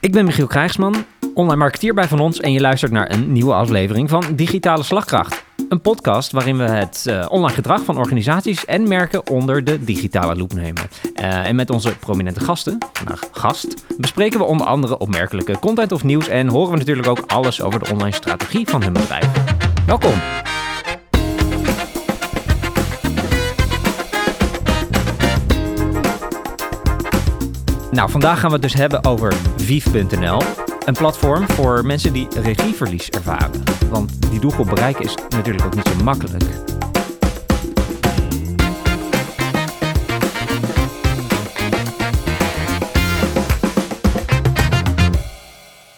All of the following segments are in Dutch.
Ik ben Michiel Krijgsman, online marketeer bij Van Ons en je luistert naar een nieuwe aflevering van Digitale Slagkracht. Een podcast waarin we het uh, online gedrag van organisaties en merken onder de digitale loep nemen. Uh, en met onze prominente gasten, vandaag gast, bespreken we onder andere opmerkelijke content of nieuws en horen we natuurlijk ook alles over de online strategie van hun bedrijf. Welkom! Nou, vandaag gaan we het dus hebben over Vief.nl. Een platform voor mensen die regieverlies ervaren. Want die doelgroep bereiken is natuurlijk ook niet zo makkelijk.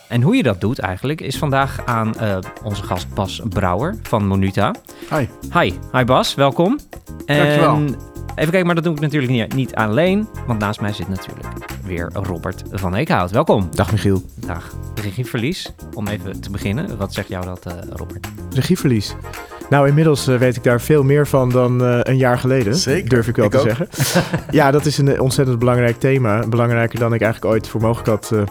En hoe je dat doet eigenlijk, is vandaag aan uh, onze gast Bas Brouwer van Monuta. Hi. Hi, hi Bas, welkom. Dankjewel. En even kijken, maar dat doe ik natuurlijk niet, niet alleen, want naast mij zit natuurlijk weer Robert van Eekhout. Welkom. Dag Michiel. Dag. Regieverlies, om even te beginnen. Wat zegt jou dat, uh, Robert? Regieverlies. Nou, inmiddels uh, weet ik daar veel meer van dan uh, een jaar geleden. Zeker. Durf ik wel ik te ook. zeggen. ja, dat is een ontzettend belangrijk thema. Belangrijker dan ik eigenlijk ooit voor mogelijk had uh,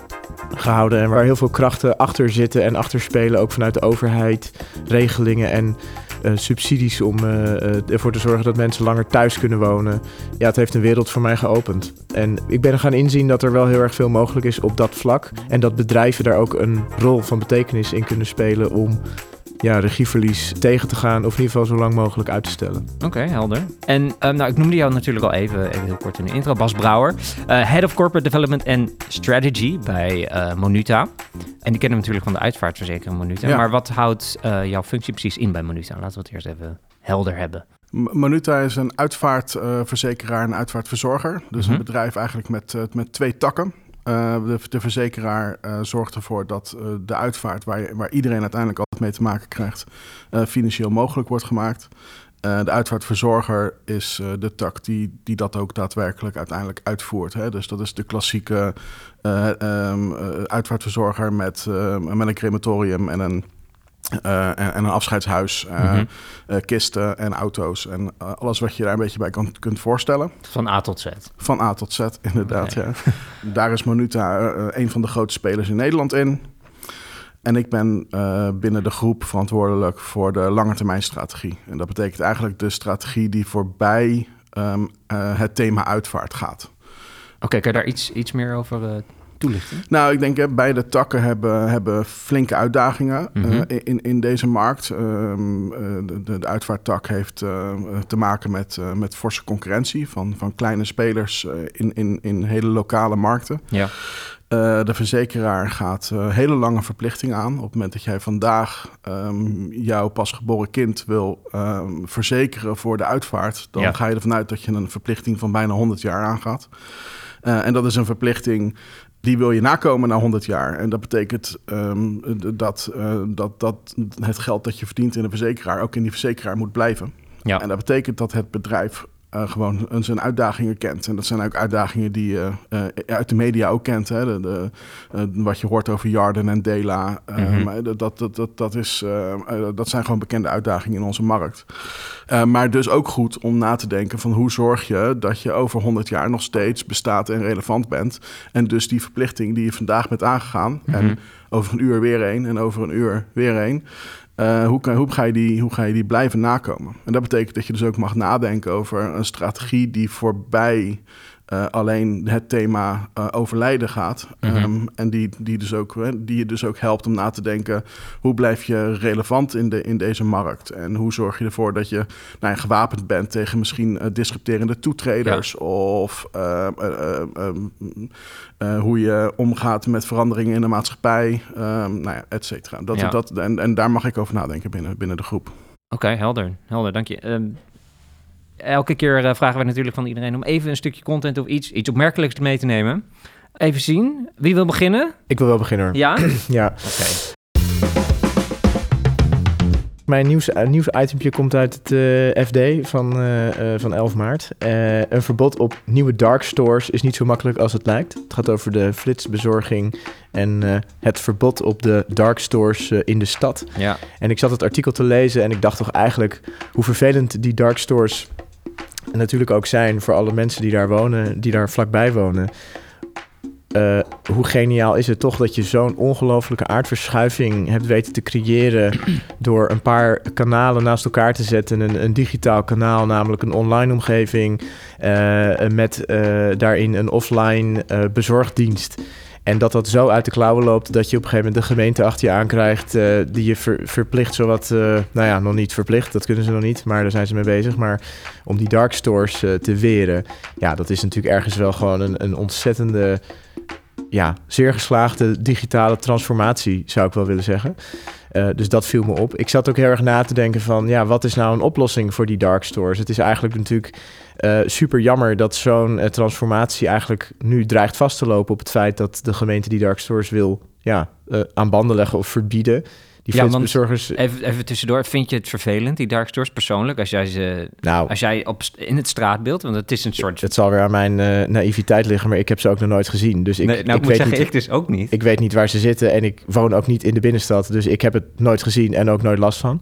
gehouden. En waar heel veel krachten achter zitten en achter spelen. Ook vanuit de overheid, regelingen en uh, subsidies om uh, ervoor te zorgen dat mensen langer thuis kunnen wonen. Ja, het heeft een wereld voor mij geopend. En ik ben gaan inzien dat er wel heel erg veel mogelijk is op dat vlak. En dat bedrijven daar ook een rol van betekenis in kunnen spelen om ja, regieverlies tegen te gaan of in ieder geval zo lang mogelijk uit te stellen. Oké, okay, helder. En uh, nou, ik noemde jou natuurlijk al even, even heel kort in de intro, Bas Brouwer, uh, Head of Corporate Development and Strategy bij uh, Monuta. En die kennen we natuurlijk van de uitvaartverzekering Monuta. Ja. Maar wat houdt jouw functie precies in bij Monuta? Laten we het eerst even helder hebben. Monuta is een uitvaartverzekeraar en uitvaartverzorger. Dus mm-hmm. een bedrijf eigenlijk met, met twee takken. Uh, de, de, verzekeraar uh, zorgt ervoor dat uh, de uitvaart, waar, je, waar, iedereen uiteindelijk mee te maken krijgt, financieel mogelijk wordt gemaakt. de uitvaartverzorger is de tak die, die dat ook daadwerkelijk uiteindelijk uitvoert. Hè? Dus dat is de klassieke um, uitvaartverzorger met, met een crematorium en een en, en, een afscheidshuis, uh, kisten en auto's en alles wat je daar een beetje bij kan, kunt voorstellen. Van A tot Z. Van A tot Z, inderdaad. Okay. Ja. daar is Monuta een van de grootste spelers in Nederland in. En ik ben binnen de groep verantwoordelijk voor de langetermijnstrategie. En dat betekent eigenlijk de strategie die voorbij um, het thema uitvaart gaat. Oké, okay, kan je daar iets, iets meer over toelichten? Nou, ik denk hè, beide takken hebben, hebben flinke uitdagingen uh, in, in deze markt. Um, de, de, uitvaarttak heeft uh, te maken met, uh, met forse concurrentie van, van kleine spelers in, in, in hele lokale markten. Ja. De verzekeraar gaat hele lange verplichtingen aan. Op het moment dat jij vandaag um, jouw pasgeboren kind wil um, verzekeren voor de uitvaart, dan ja. ga je ervan uit dat je een verplichting van bijna 100 jaar aangaat. en dat is een verplichting die wil je nakomen na 100 jaar. En dat betekent um, dat, uh, dat, dat het geld dat je verdient in een verzekeraar ook in die verzekeraar moet blijven. Ja. En dat betekent dat het bedrijf uh, gewoon zijn uitdagingen kent. En dat zijn ook uitdagingen die je uh, uit de media ook kent. Hè? De, de, uh, wat je hoort over Jarden en Dela. Mm-hmm. dat, dat, dat, dat, is, dat zijn gewoon bekende uitdagingen in onze markt. maar dus ook goed om na te denken van hoe zorg je dat je over 100 jaar nog steeds bestaat en relevant bent. En dus die verplichting die je vandaag bent aangegaan. Mm-hmm. En over een uur weer één en over een uur weer één. Uh, hoe, hoe, ga je die, hoe ga je die blijven nakomen? En dat betekent dat je dus ook mag nadenken over een strategie die voorbij uh, alleen het thema uh, overlijden gaat. Mm-hmm. Um, en die, die, dus ook, die je dus ook helpt om na te denken... hoe blijf je relevant in, de, in deze markt? En hoe zorg je ervoor dat je nou, gewapend bent... tegen misschien uh, disrupterende toetreders... Ja. of hoe je omgaat met veranderingen in de maatschappij... Um, nou ja, et cetera. Dat, Ja. dat, en, en daar mag ik over nadenken binnen, binnen de groep. Oké, helder. Helder, dank je. Um, elke keer uh, vragen we natuurlijk van iedereen om even een stukje content of iets, iets opmerkelijks mee te nemen. Even zien. Wie wil beginnen? Ik wil wel beginnen. Ja? ja. Oké. Okay. Mijn nieuws, uh, nieuwsitempje komt uit het uh, FD van, uh, van 11 maart. een verbod op nieuwe dark stores is niet zo makkelijk als het lijkt. Het gaat over de flitsbezorging en het verbod op de dark stores in de stad. Ja. En ik zat het artikel te lezen en ik dacht toch eigenlijk hoe vervelend die dark stores natuurlijk ook zijn voor alle mensen die daar wonen, die daar vlakbij wonen. eh, hoe geniaal is het toch dat je zo'n ongelofelijke aardverschuiving hebt weten te creëren door een paar kanalen naast elkaar te zetten. Een, een digitaal kanaal, namelijk een online omgeving, uh, met uh, daarin een offline bezorgdienst. En dat dat zo uit de klauwen loopt dat je op een gegeven moment de gemeente achter je aankrijgt uh, die je ver, verplicht zowat, uh, nou ja, nog niet verplicht, dat kunnen ze nog niet, maar daar zijn ze mee bezig. Maar om die dark stores uh, te weren, ja, dat is natuurlijk ergens wel gewoon een, een ontzettende, ja, zeer geslaagde digitale transformatie, zou ik wel willen zeggen. Dus dat viel me op. Ik zat ook heel erg na te denken van, ja, wat is nou een oplossing voor die dark stores? Het is eigenlijk natuurlijk uh, super jammer dat zo'n uh, transformatie eigenlijk nu dreigt vast te lopen op het feit dat de gemeente die dark stores wil ja, aan banden leggen of verbieden. Die ja, flitsbezorgers... Even, even tussendoor, vind je het vervelend, die dark stores persoonlijk, als jij, ze, nou, als jij op, in het straatbeeld, want het is een soort... Het zal weer aan mijn naïviteit liggen, maar ik heb ze ook nog nooit gezien. Dus ik, nee, nou, ik, ik weet zeggen, niet, ik dus ook niet. Ik weet niet waar ze zitten en ik woon ook niet in de binnenstad, dus ik heb het nooit gezien en ook nooit last van.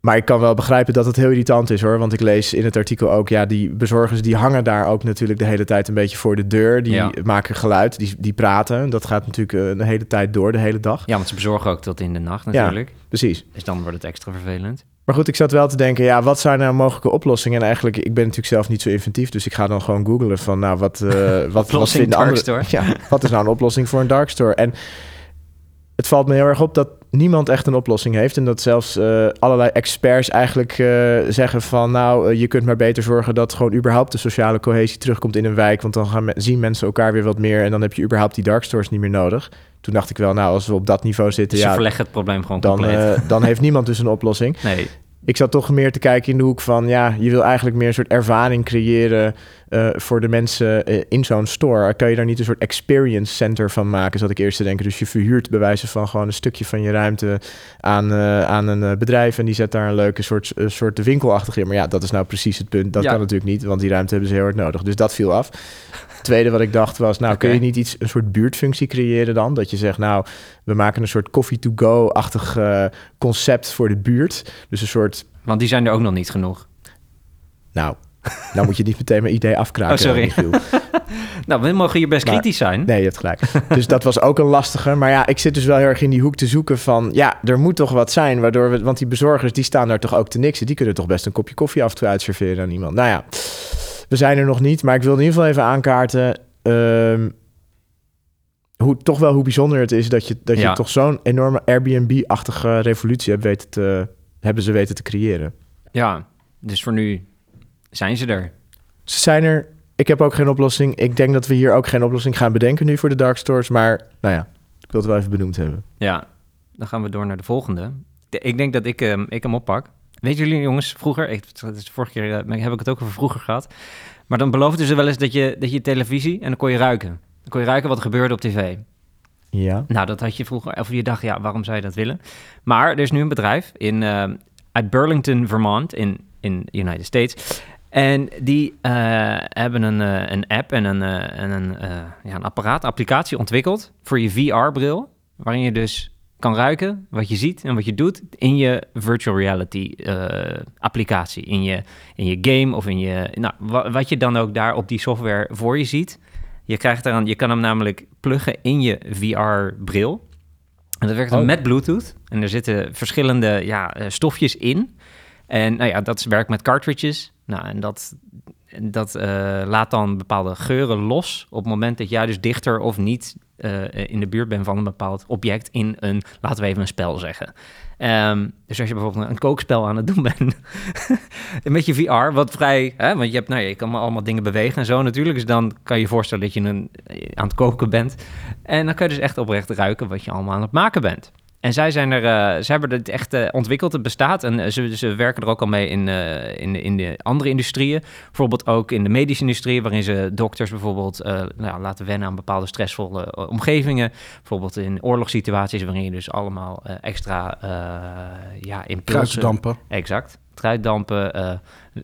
Maar ik kan wel begrijpen dat het heel irritant is hoor. Want ik lees in het artikel ook, ja, die bezorgers die hangen daar ook natuurlijk de hele tijd een beetje voor de deur. Die Ja. maken geluid, die, die praten. Dat gaat natuurlijk eh, de hele tijd door, de hele dag. Ja, want ze bezorgen ook tot in de nacht natuurlijk. Precies. Dus dan wordt het extra vervelend. Maar goed, ik zat wel te denken, ja, wat zijn nou mogelijke oplossingen? En eigenlijk, ik ben natuurlijk zelf niet zo inventief, dus ik ga dan gewoon googlen van, nou, wat, eh, wat, wat vinden dark andere... Ja, wat is nou een oplossing voor een dark store? En het valt me heel erg op dat niemand echt een oplossing heeft. En dat zelfs uh, allerlei experts eigenlijk uh, zeggen van... nou, uh, je kunt maar beter zorgen dat gewoon überhaupt de sociale cohesie terugkomt in een wijk. Want dan gaan me zien mensen elkaar weer wat meer... en dan heb je überhaupt die dark stores niet meer nodig. Toen dacht ik wel, nou, als we op dat niveau zitten... Dus ja, ze verleggen het probleem gewoon dan, compleet. dan heeft niemand dus een oplossing. nee. Ik zat toch meer te kijken in de hoek van... ja, je wil eigenlijk meer een soort ervaring creëren... Uh, voor de mensen uh, in zo'n store. Kan je daar niet een soort experience center van maken, zat ik eerst te denken. Dus je verhuurt bij wijze van gewoon een stukje van je ruimte aan, uh, aan een bedrijf... en die zet daar een leuke soort, soort winkelachtig in. Maar ja, dat is nou precies het punt. Dat Ja. kan natuurlijk niet, want die ruimte hebben ze heel hard nodig. Dus dat viel af. Tweede wat ik dacht was, nou, kun je niet iets, een soort buurtfunctie creëren dan? Dat je zegt, nou, we maken een soort coffee-to-go-achtig eh, concept voor de buurt. Dus een soort Want die zijn er ook nog niet genoeg. nou, nou moet je niet meteen mijn idee afkraken. Oh, sorry. Nou, we mogen hier best Maar- kritisch zijn. Nee, je hebt gelijk. Dus dat was ook een lastige. Maar ja, ik zit dus wel heel erg in die hoek te zoeken van... ja, er moet toch wat zijn, waardoor we... want die bezorgers, die staan daar toch ook te niksen. Die kunnen toch best een kopje koffie af en toe uitserveren aan iemand. Nou ja, we zijn er nog niet. Maar ik wil in ieder geval even aankaarten... ehm, hoe, toch wel hoe bijzonder het is dat je, dat Ja. je toch zo'n enorme Airbnb-achtige revolutie hebt weten te, hebben ze weten te creëren. Ja, dus voor nu zijn ze er. Ze zijn er. Ik heb ook geen oplossing. Ik denk dat we hier ook geen oplossing gaan bedenken nu voor de dark stores. Maar nou ja, ik wil het wel even benoemd hebben. Ja, dan gaan we door naar de volgende. De- Ik denk dat ik, hem ik hem oppak. Weet jullie jongens, vroeger, ik, dat is de vorige keer eh, heb ik het ook over vroeger gehad. Maar dan beloofden ze wel eens dat je, dat je televisie en dan kon je ruiken. Dan kon je ruiken wat er gebeurde op tv. Ja. Nou, dat had je vroeger, of je dacht, ja, waarom zou je dat willen? Maar er is nu een bedrijf in, eh, uit Burlington, Vermont, in, in de United States. En die eh, hebben een, een app en een, en een, ja, een apparaat, applicatie ontwikkeld voor je VR-bril. Waarin je dus kan ruiken wat je ziet en wat je doet in je virtual reality eh, applicatie. In je, in je game of in je, nou, wa- wat je dan ook daar op die software voor je ziet. Je, krijgt eraan, je kan hem namelijk pluggen in je VR-bril. En dat werkt dan Oh. met Bluetooth. En er zitten verschillende ja, eh, stofjes in. En nou ja, dat werkt met cartridges. Nou, en dat, dat eh, laat dan bepaalde geuren los op het moment dat jij dus dichter of niet eh, in de buurt bent van een bepaald object in een, laten we even een spel zeggen. Ehm, dus als je bijvoorbeeld een kookspel aan het doen bent met je VR, wat vrij, hè, want je hebt, nou je kan allemaal dingen bewegen en zo natuurlijk, dus dan kan je je voorstellen dat je een, aan het koken bent. En dan kan je dus echt oprecht ruiken wat je allemaal aan het maken bent. En zij zijn er, eh, ze hebben het echt eh, ontwikkeld, het bestaat. En eh, ze, ze werken er ook al mee in, in, de- in de andere industrieën. Bijvoorbeeld ook in de medische industrie, waarin ze dokters bijvoorbeeld nou, laten wennen aan bepaalde stressvolle omgevingen. Bijvoorbeeld in oorlogssituaties, waarin je dus allemaal extra ja, impulsen... Kruisdampen. Exact. Truitdampen, eh,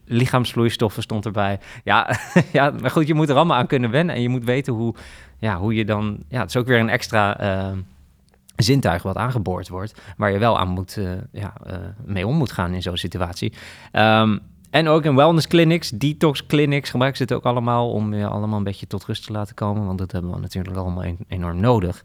lichaamsvloeistoffen stond erbij. Ja, ja, maar goed, je moet er allemaal aan kunnen wennen. En je moet weten hoe, ja, hoe je dan... Ja, het is ook weer een extra zintuig wat aangeboord wordt. Waar je wel aan moet, eh, ja, eh, mee om moet gaan in zo'n situatie. Ehm, En ook in wellness clinics, detox clinics gebruiken ze het ook allemaal om je allemaal een beetje tot rust te laten komen. Want dat hebben we natuurlijk allemaal en- enorm nodig.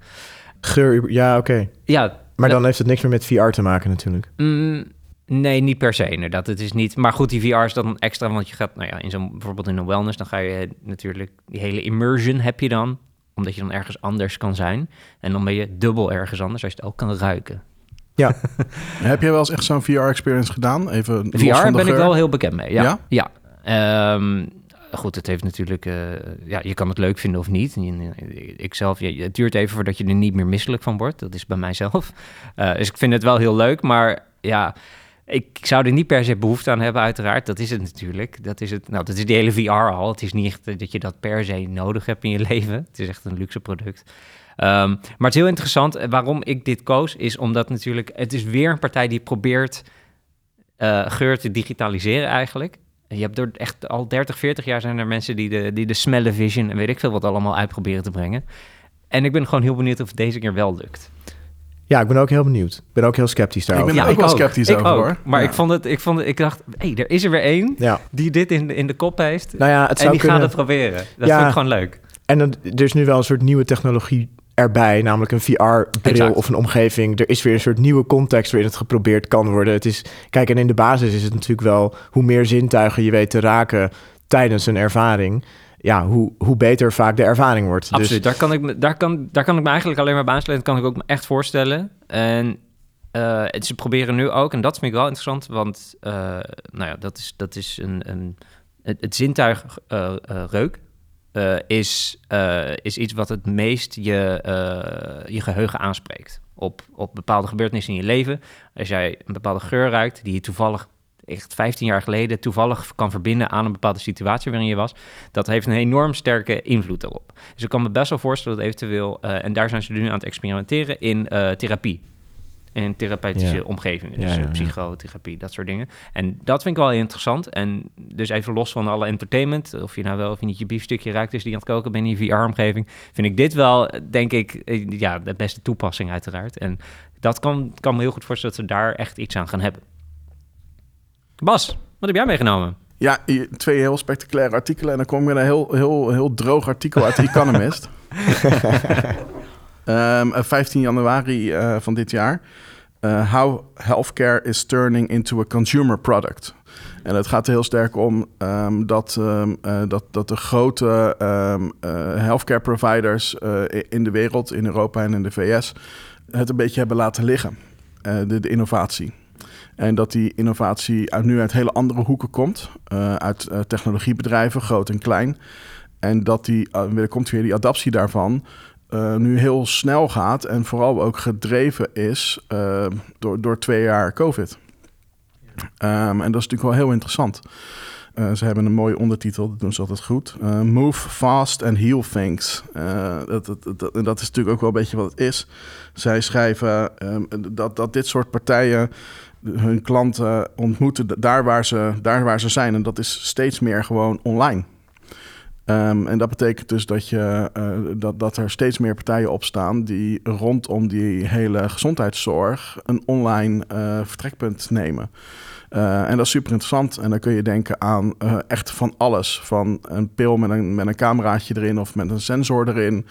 Geur, ja, oké. Ja, Maar dan heeft het niks meer met VR te maken natuurlijk. Mm, nee, niet per se inderdaad. Het is niet. Maar goed, die VR is dan extra, want je gaat, nou ja, in zo'n bijvoorbeeld in een wellness, dan ga je natuurlijk die hele immersion heb je dan, omdat je dan ergens anders kan zijn. En dan ben je dubbel ergens anders als je het ook kan ruiken. Heb jij wel eens echt zo'n VR-experience gedaan? Even los VR van de ben ik wel heel bekend mee. Ja. Ja? ja. Ehm, goed, het heeft natuurlijk. eh, ja, je kan het leuk vinden of niet. Je- Ik zelf, ja, het duurt even voordat je er niet meer misselijk van wordt. Dat is bij mijzelf. Eh, dus ik vind het wel heel leuk, maar ja. Ik zou er niet per se behoefte aan hebben, uiteraard. Dat is het natuurlijk. Dat is, het, nou, dat is die hele VR al. Het is niet echt eh, dat je dat per se nodig hebt in je leven. Het is echt een luxe product. Ehm, maar het is heel interessant. Eh, Waarom ik dit koos, is omdat natuurlijk... Het is weer een partij die probeert eh, geur te digitaliseren eigenlijk. En Je hebt door echt al 30, 40 jaar zijn er mensen die de, die de smell-vision en weet ik veel wat allemaal uitproberen te brengen. En ik ben gewoon heel benieuwd of het deze keer wel lukt. Ja, ik ben ook heel benieuwd. Ik ben ook heel sceptisch daarover. ben er ook wel sceptisch ik over, hoor. Maar Ja. ik vond het, ik vond het, ik dacht, hé, hey, er is er weer één Ja, die dit in, de- in de kop heeft. nou ja, het en die kunnen... gaat het proberen. Dat Ja. vind ik gewoon leuk. En dan, er is nu wel een soort nieuwe technologie erbij, namelijk een VR-bril of een omgeving. Er is weer een soort nieuwe context waarin het geprobeerd kan worden. Het is, kijk, en in de basis is het natuurlijk wel hoe meer zintuigen je weet te raken tijdens een ervaring, ja, hoe, hoe beter vaak de ervaring wordt. Dus Absoluut. Daar, kan ik, me- daar, kan, daar kan ik me eigenlijk alleen maar bij aansluiten. Dat kan ik ook me echt voorstellen. En eh, ze proberen nu ook, en dat vind ik wel interessant, want eh, nou ja, dat is, dat is een, een, het, het zintuig eh, reuk. is, is iets wat het meest je, je geheugen aanspreekt. Op, op bepaalde gebeurtenissen in je leven. Als jij een bepaalde geur ruikt, die je toevallig echt 15 jaar geleden toevallig kan verbinden aan een bepaalde situatie waarin je was, dat heeft een enorm sterke invloed erop. Dus ik kan me best wel voorstellen dat eventueel, eh, en daar zijn ze nu aan het experimenteren, in eh, therapie. In therapeutische Ja. omgevingen, dus ja, eh, ja. psychotherapie, dat soort dingen. En dat vind ik wel interessant. En dus even los van alle entertainment, of je nou wel of je niet je biefstukje ruikt dus die aan het koken bent in je VR-omgeving, vind ik dit wel, denk ik, ja, de beste toepassing uiteraard. En dat kan, kan me heel goed voorstellen dat ze daar echt iets aan gaan hebben. Bas, wat heb jij meegenomen? Ja, twee heel spectaculaire artikelen. En dan kom ik met een heel, heel, heel droog artikel uit The Economist. Ehm, eh, 15 januari eh, van dit jaar. Eh, how healthcare is turning into a consumer product. En het gaat er heel sterk om ehm, dat, ehm, eh, dat, dat de grote ehm, eh, healthcare providers eh, in de wereld, in Europa en in de VS, het een beetje hebben laten liggen. Eh, de, de innovatie. En dat die innovatie uit, nu uit hele andere hoeken komt. eh, uit eh, technologiebedrijven, groot en klein. En dat die, uh, weer komt weer die adaptie daarvan, eh, nu heel snel gaat. En vooral ook gedreven is eh, door, door twee jaar COVID. Ehm, en dat is natuurlijk wel heel interessant. Eh, ze hebben een mooie ondertitel, dat doen ze altijd goed. Eh, Move fast and heal things. Eh, dat, dat, dat, dat is natuurlijk ook wel een beetje wat het is. Zij schrijven ehm, dat, dat dit soort partijen hun klanten ontmoeten daar waar, ze, daar waar ze zijn. En dat is steeds meer gewoon online. Um, en dat betekent dus dat, je, uh, dat, dat er steeds meer partijen opstaan die rondom die hele gezondheidszorg een online uh, vertrekpunt nemen. Uh, en dat is super interessant. En dan kun je denken aan echt van alles. Van een pil met een, met een cameraatje erin of met een sensor erin.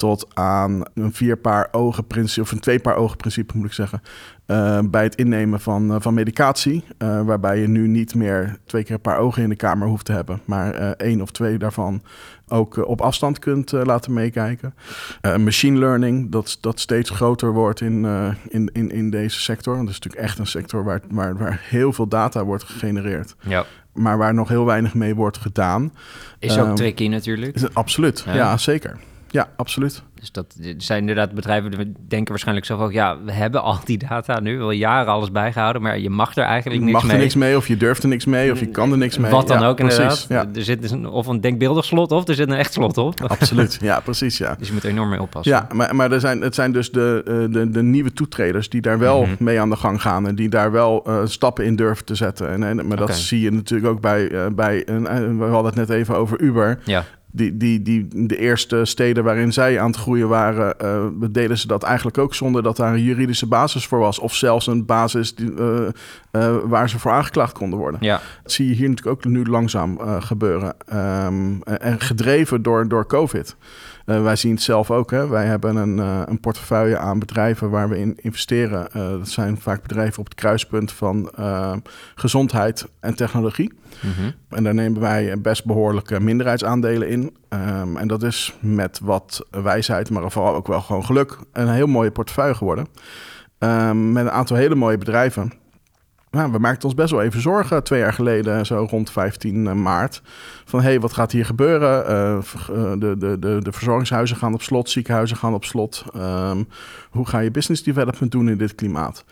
Tot aan een vier paar ogen principe, of een twee paar ogen principe moet ik zeggen. Uh, bij het innemen van, uh, van medicatie. Uh, waarbij je nu niet meer twee keer een paar ogen in de kamer hoeft te hebben. Maar één of twee daarvan ook op afstand kunt laten meekijken. Machine learning, dat, dat steeds groter wordt in, in, in, in deze sector. Dat is natuurlijk echt een sector waar, waar, waar heel veel data wordt gegenereerd. Ja. Maar waar nog heel weinig mee wordt gedaan. Is ook um, tricky natuurlijk. Is het, absoluut, ja. ja, zeker. Ja, absoluut. Dus dat zijn inderdaad bedrijven die denken waarschijnlijk zelf ook... ja, we hebben al die data nu, wel jaren alles bijgehouden... maar je mag er eigenlijk niks mag mee. er niks mee, of je durft er niks mee, of je kan er niks mee. Wat dan ja, ook precies, inderdaad. Ja. Er zit dus een, of een denkbeeldig slot op, er zit een echt slot op. Absoluut, ja, precies, ja. Dus je moet er enorm mee oppassen. Ja, maar, maar er zijn, het zijn dus de, uh, de, de nieuwe toetreders... die daar wel mm -hmm. mee aan de gang gaan... en die daar wel uh, stappen in durven te zetten. En, en, maar dat zie je natuurlijk ook bij... Uh, bij een, we hadden het net even over Uber... Ja. Die, die, die, de eerste steden waarin zij aan het groeien waren, uh, deden ze dat eigenlijk ook zonder dat daar een juridische basis voor was. Of zelfs een basis die, uh, uh, waar ze voor aangeklaagd konden worden. Ja. Dat zie je hier natuurlijk ook nu langzaam gebeuren. Um, en gedreven door, door COVID. Uh, wij zien het zelf ook. Hè. Wij hebben een, uh, een portefeuille aan bedrijven waar we in investeren. Uh, dat zijn vaak bedrijven op het kruispunt van gezondheid en technologie. Mm -hmm. En daar nemen wij best behoorlijke minderheidsaandelen in. Um, en dat is met wat wijsheid, maar vooral ook wel gewoon geluk, een heel mooie portefeuille geworden. Um, met een aantal hele mooie bedrijven. Nou, we maakten ons best wel even zorgen twee jaar geleden, zo rond 15 maart. Van hé, hey, wat gaat hier gebeuren? Uh, de, de, de, de verzorgingshuizen gaan op slot, ziekenhuizen gaan op slot. Um, hoe ga je business development doen in dit klimaat?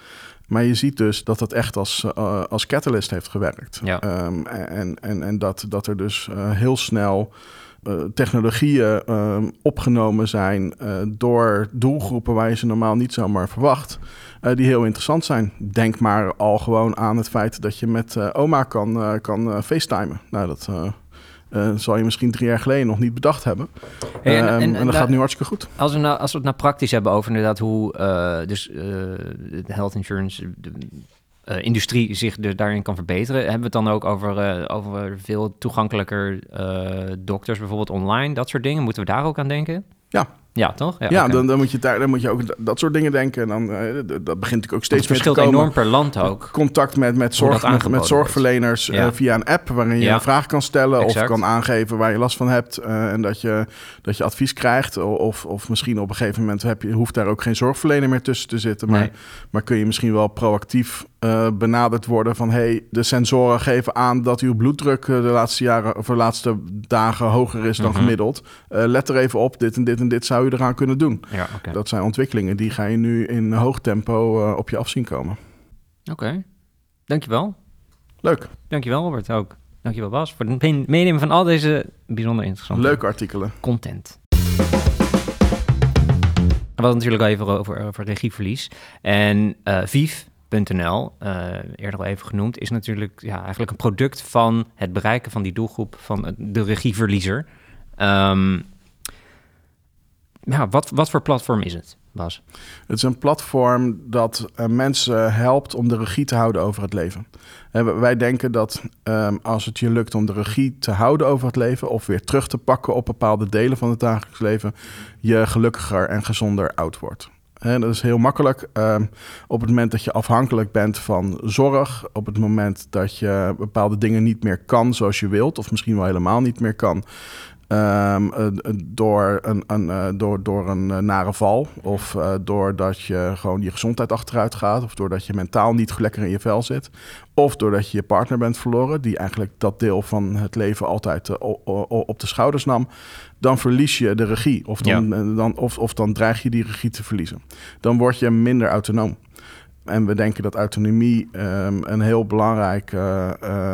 Maar je ziet dus dat dat echt als, uh, als catalyst heeft gewerkt. Ja. Um, en, en, en dat, dat er dus uh, heel snel uh, technologieën uh, opgenomen zijn uh, door doelgroepen waar je ze normaal niet zomaar verwacht, die heel interessant zijn. Denk maar al gewoon aan het feit dat je met oma kan, kan facetimen. Nou, dat zal je misschien drie jaar geleden nog niet bedacht hebben. Hey, en, en, en, en, dat gaat nu hartstikke goed. Als we, nou, als we het nou praktisch hebben over inderdaad hoe dus, de health insurance... De, uh, industrie zich dus daarin kan verbeteren. Hebben we het dan ook over, uh, over veel toegankelijker uh, dokters, bijvoorbeeld online, dat soort dingen? Moeten we daar ook aan denken? Ja. Ja, toch? Ja, ja okay. dan, dan, moet je daar, dan moet je ook dat soort dingen denken. En dan, dat begint natuurlijk ook steeds meer te komen. enorm per land ook. Contact met, met, zorg, met, met zorgverleners ja. via een app... waarin je ja. een vraag kan stellen exact. of kan aangeven waar je last van hebt... en dat je, dat je advies krijgt. Of, of misschien op een gegeven moment heb je, hoeft daar ook geen zorgverlener meer tussen te zitten... maar, nee. maar kun je misschien wel proactief uh, benaderd worden van hey, de sensoren geven aan dat uw bloeddruk de laatste jaren of de laatste dagen hoger is dan Mhm. mm -hmm. gemiddeld. Uh, let er even op, dit en dit en dit zou je eraan kunnen doen. Ja, okay. Dat zijn ontwikkelingen die ga je nu in hoog tempo uh, op je af zien komen. Oké, okay. dankjewel. Leuk. Dankjewel Robert ook. Dankjewel Bas voor het meenemen van al deze bijzonder interessante leuke artikelen. Content. We hadden natuurlijk al even over, over regieverlies. En Vief, .nl, uh, eerder al even genoemd, is natuurlijk ja, eigenlijk een product van het bereiken van die doelgroep van de regieverliezer. Um, ja, wat, wat voor platform is het, Bas? Het is een platform dat uh, mensen helpt om de regie te houden over het leven. En wij denken dat um, als het je lukt om de regie te houden over het leven... of weer terug te pakken op bepaalde delen van het dagelijks leven... je gelukkiger en gezonder oud wordt. En dat is heel makkelijk. Um, op het moment dat je afhankelijk bent van zorg, op het moment dat je bepaalde dingen niet meer kan zoals je wilt, of misschien wel helemaal niet meer kan. Um, uh, door een, een, uh, door, door een uh, nare val, of doordat je gewoon je gezondheid achteruit gaat, of doordat je mentaal niet lekker in je vel zit, of doordat je je partner bent verloren, die eigenlijk dat deel van het leven altijd op de schouders nam, dan verlies je de regie. Of dan, ja. dan, of, of dan dreig je die regie te verliezen. Dan word je minder autonoom. En we denken dat autonomie um, een, heel belangrijk, uh,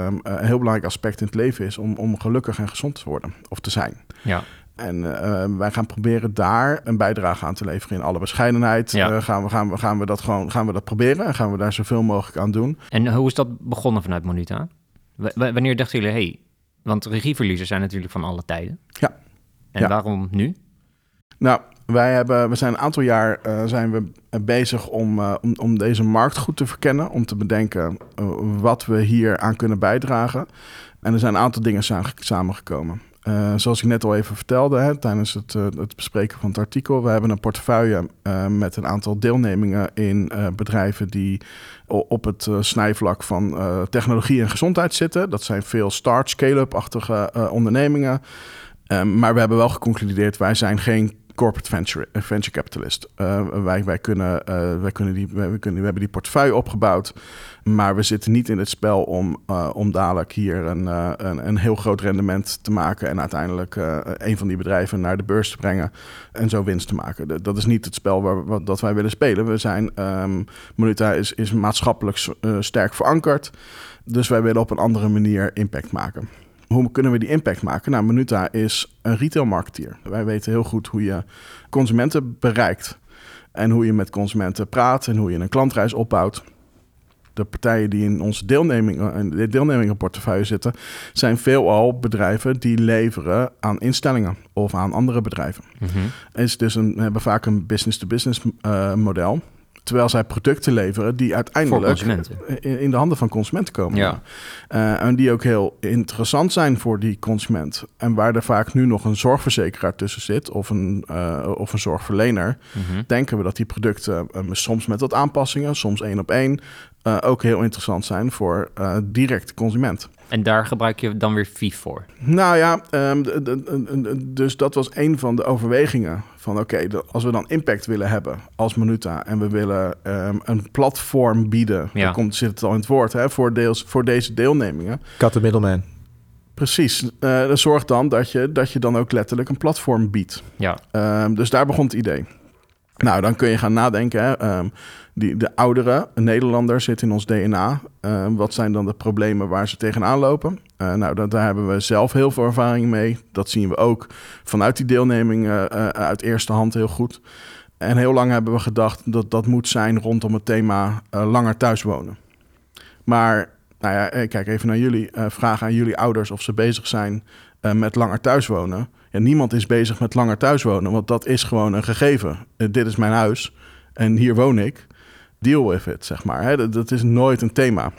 um, een heel belangrijk aspect in het leven is om, om gelukkig en gezond te worden of te zijn. Ja. En uh, wij gaan proberen daar een bijdrage aan te leveren in alle bescheidenheid. Ja. Uh, gaan, we, gaan, we, gaan we dat gewoon gaan we dat proberen en gaan we daar zoveel mogelijk aan doen. En hoe is dat begonnen vanuit Monuta? W wanneer dachten jullie, hey, want regieverliezers zijn natuurlijk van alle tijden. Ja. En ja. waarom nu? Nou, wij hebben, we zijn een aantal jaar uh, zijn we bezig om, uh, om, om deze markt goed te verkennen. Om te bedenken wat we hier aan kunnen bijdragen. En er zijn een aantal dingen samengekomen. Zoals ik net al even vertelde hè, tijdens het, het, bespreken van het artikel. We hebben een portefeuille met een aantal deelnemingen in bedrijven die op het snijvlak van technologie en gezondheid zitten. Dat zijn veel start, scale-up-achtige ondernemingen. maar we hebben wel geconcludeerd, wij zijn geen corporate venture, venture capitalist. Uh, wij, wij, kunnen, uh, wij, kunnen die, wij, kunnen, we hebben die portefeuille opgebouwd, maar we zitten niet in het spel om, om dadelijk hier een, een, een, heel groot rendement te maken en uiteindelijk een van die bedrijven naar de beurs te brengen en zo winst te maken. Dat is niet het spel waar, dat wij willen spelen. We zijn, um, is, is maatschappelijk sterk verankerd, dus wij willen op een andere manier impact maken. Hoe kunnen we die impact maken? Nou, Minuta is een retailmarketeer. Wij weten heel goed hoe je consumenten bereikt. En hoe je met consumenten praat en hoe je een klantreis opbouwt. de partijen die in onze deelneming, in de deelnemingenportefeuille zitten, zijn veelal bedrijven die leveren aan instellingen of aan andere bedrijven. Mhm. Is dus een, hebben vaak een business-to-business eh, model. Terwijl zij producten leveren die uiteindelijk in de handen van consumenten komen. Ja. Eh, en die ook heel interessant zijn voor die consument. En waar er vaak nu nog een zorgverzekeraar tussen zit of een, eh, of een zorgverlener, Mhm. denken we dat die producten eh, soms met wat aanpassingen, soms één op één, eh, ook heel interessant zijn voor eh direct consument. En daar gebruik je dan weer VIF voor. Nou ja, ehm, de- de- de- de- dus dat was een van de overwegingen. Van oké, als we dan impact willen hebben als Minuta en we willen ehm, een platform bieden, Ja. dan komt, zit het al in het woord, hè, voor, deels, voor deze deelnemingen. Cut the middleman. Precies, Eh zorg dan dat je, dat je dan ook letterlijk een platform biedt. Ja. Ehm, dus daar begon het idee. Nou, dan kun je gaan nadenken. Hè. Die, de oudere Nederlander zit in ons DNA. Ehm, wat zijn dan de problemen waar ze tegenaan lopen? Eh, nou, dat, daar hebben we zelf heel veel ervaring mee. Dat zien we ook vanuit die deelneming eh, eh, uit eerste hand heel goed. En heel lang hebben we gedacht dat dat moet zijn rondom het thema eh, langer thuis wonen. Maar, nou ja, eh, kijk even naar jullie. Eh, vraag aan jullie ouders of ze bezig zijn eh, met langer thuis wonen. Ja, niemand is bezig met langer thuis wonen, want dat is gewoon een gegeven. Eh, dit is mijn huis en hier woon ik. Deal with it, zeg maar. Hè? Dat, dat is nooit een thema.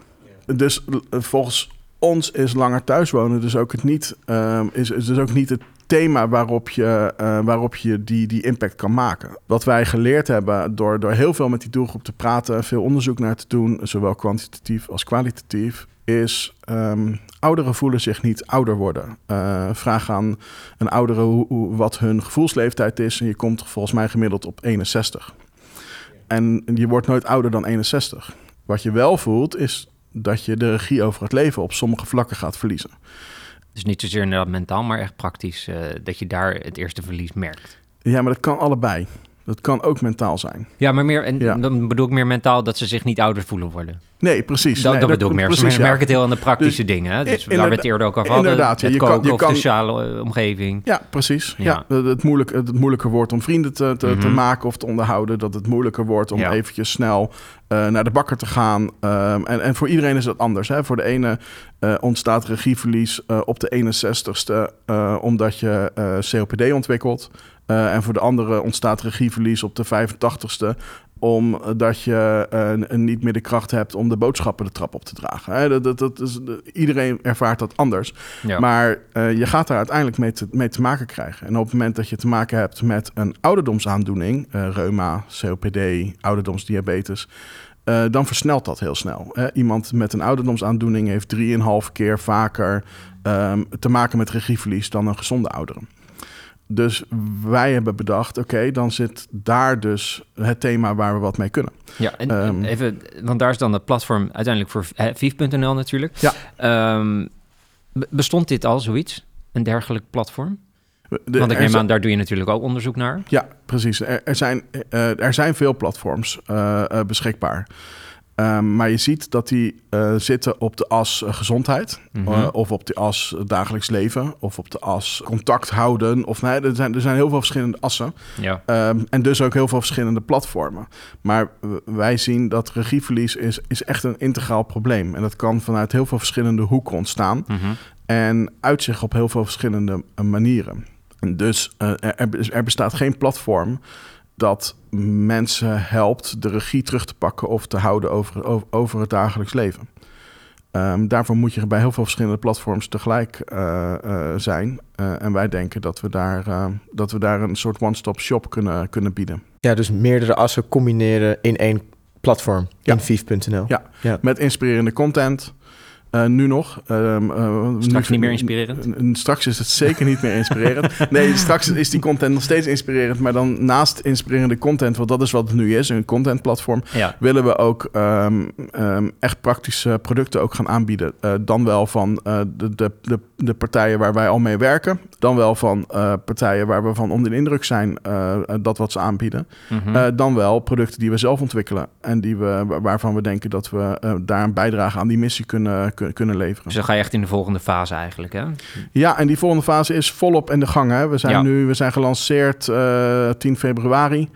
Dus eh, volgens ons is langer thuis wonen dus ook het niet, ehm, is, is dus ook niet het thema waarop je, eh, waarop je die, die impact kan maken. Wat wij geleerd hebben door, door heel veel met die doelgroep te praten, veel onderzoek naar te doen, zowel kwantitatief als kwalitatief, is ehm, ouderen voelen zich niet ouder worden. Eh, vraag aan een oudere hoe, hoe- wat hun gevoelsleeftijd is en je komt volgens mij gemiddeld op 61. En je wordt nooit ouder dan 61. Wat je wel voelt is dat je de regie over het leven op sommige vlakken gaat verliezen. Dus niet zozeer inderdaad mentaal, maar echt praktisch. eh, dat je daar het eerste verlies merkt. Ja, maar dat kan allebei. Dat kan ook mentaal zijn. Ja, maar meer, en Ja. dan bedoel ik meer mentaal dat ze zich niet ouder voelen worden. Nee, precies. Dat, Nee, dat bedoel ik meer. precies, ik ja. merk het heel aan de praktische Dus, dingen. Hè? Dus i- waar we het eerder ook over hadden. inderdaad, ja, het je kan- koken je of kan- de sociale eh, omgeving. Ja, precies. Ja. Ja. Het, moeilijk, het moeilijker wordt om vrienden te, te, te Mhm. maken of te onderhouden. Dat het moeilijker wordt om eventjes snel eh, naar de bakker te gaan. Ehm, en, en voor iedereen is dat anders. Hè? Voor de ene eh, ontstaat regieverlies eh, op de 61ste eh, omdat je eh, COPD ontwikkelt. Eh, en voor de andere ontstaat regieverlies op de 85ste omdat je eh, niet meer de kracht hebt om de boodschappen de trap op te dragen. Hè? Dat, dat, dat is, iedereen ervaart dat anders. Ja. Maar eh, je gaat daar uiteindelijk mee te, mee te maken krijgen. En op het moment dat je te maken hebt met een ouderdomsaandoening, eh, reuma, COPD, ouderdomsdiabetes, eh, dan versnelt dat heel snel. Hè? Iemand met een ouderdomsaandoening heeft drieënhalf keer vaker ehm, te maken met regieverlies dan een gezonde oudere. Dus wij hebben bedacht, oké, dan zit daar dus het thema waar we wat mee kunnen. Ja, en Ehm. even, want daar is dan het platform uiteindelijk voor eh, Vief.nl natuurlijk. Ja. Ehm, be- bestond dit al zoiets? Een dergelijk platform? De- want ik neem aan, daar doe je natuurlijk ook onderzoek naar. Ja, precies. Er, er, zijn, eh, er zijn veel platforms eh, eh, beschikbaar. Ehm, maar je ziet dat die eh, zitten op de as eh, gezondheid. Mhm. eh, of op de as dagelijks leven. Of op de as contact houden. Of nee, er zijn, er zijn heel veel verschillende assen. Ja. Ehm, en dus ook heel veel verschillende platformen. Maar wij zien dat regieverlies is, is echt een integraal probleem. En dat kan vanuit heel veel verschillende hoeken ontstaan. Mhm. En uitzicht op heel veel verschillende manieren. En dus er, er bestaat geen platform dat mensen helpt de regie terug te pakken of te houden over, over, over het dagelijks leven. Ehm, daarvoor moet je bij heel veel verschillende platforms tegelijk eh, eh, zijn. Eh, en wij denken dat we daar, dat we daar een soort one-stop shop kunnen, kunnen bieden. Ja, dus meerdere assen combineren in één platform. Ja. In vief.nl. Ja. Ja. Met inspirerende content. Eh, nu nog. Ehm, eh, Straks nu- niet meer inspirerend? Straks is het zeker niet meer inspirerend. Nee, straks is die content nog steeds inspirerend. Maar dan naast inspirerende content, want dat is wat het nu is, een contentplatform, Ja. willen we ook ehm, ehm, echt praktische producten ook gaan aanbieden. Eh, dan wel van de, de, de, de partijen waar wij al mee werken. Dan wel van partijen waar we van onder de indruk zijn dat wat ze aanbieden. Mhm. Dan wel producten die we zelf ontwikkelen. En die we, wa- waarvan we denken dat we daar een bijdrage aan die missie kunnen, kun- kunnen leveren. dus dan ga je echt in de volgende fase eigenlijk, hè? Ja, en die volgende fase is volop in de gang. Hè. We zijn Ja. nu we zijn gelanceerd eh 10 februari.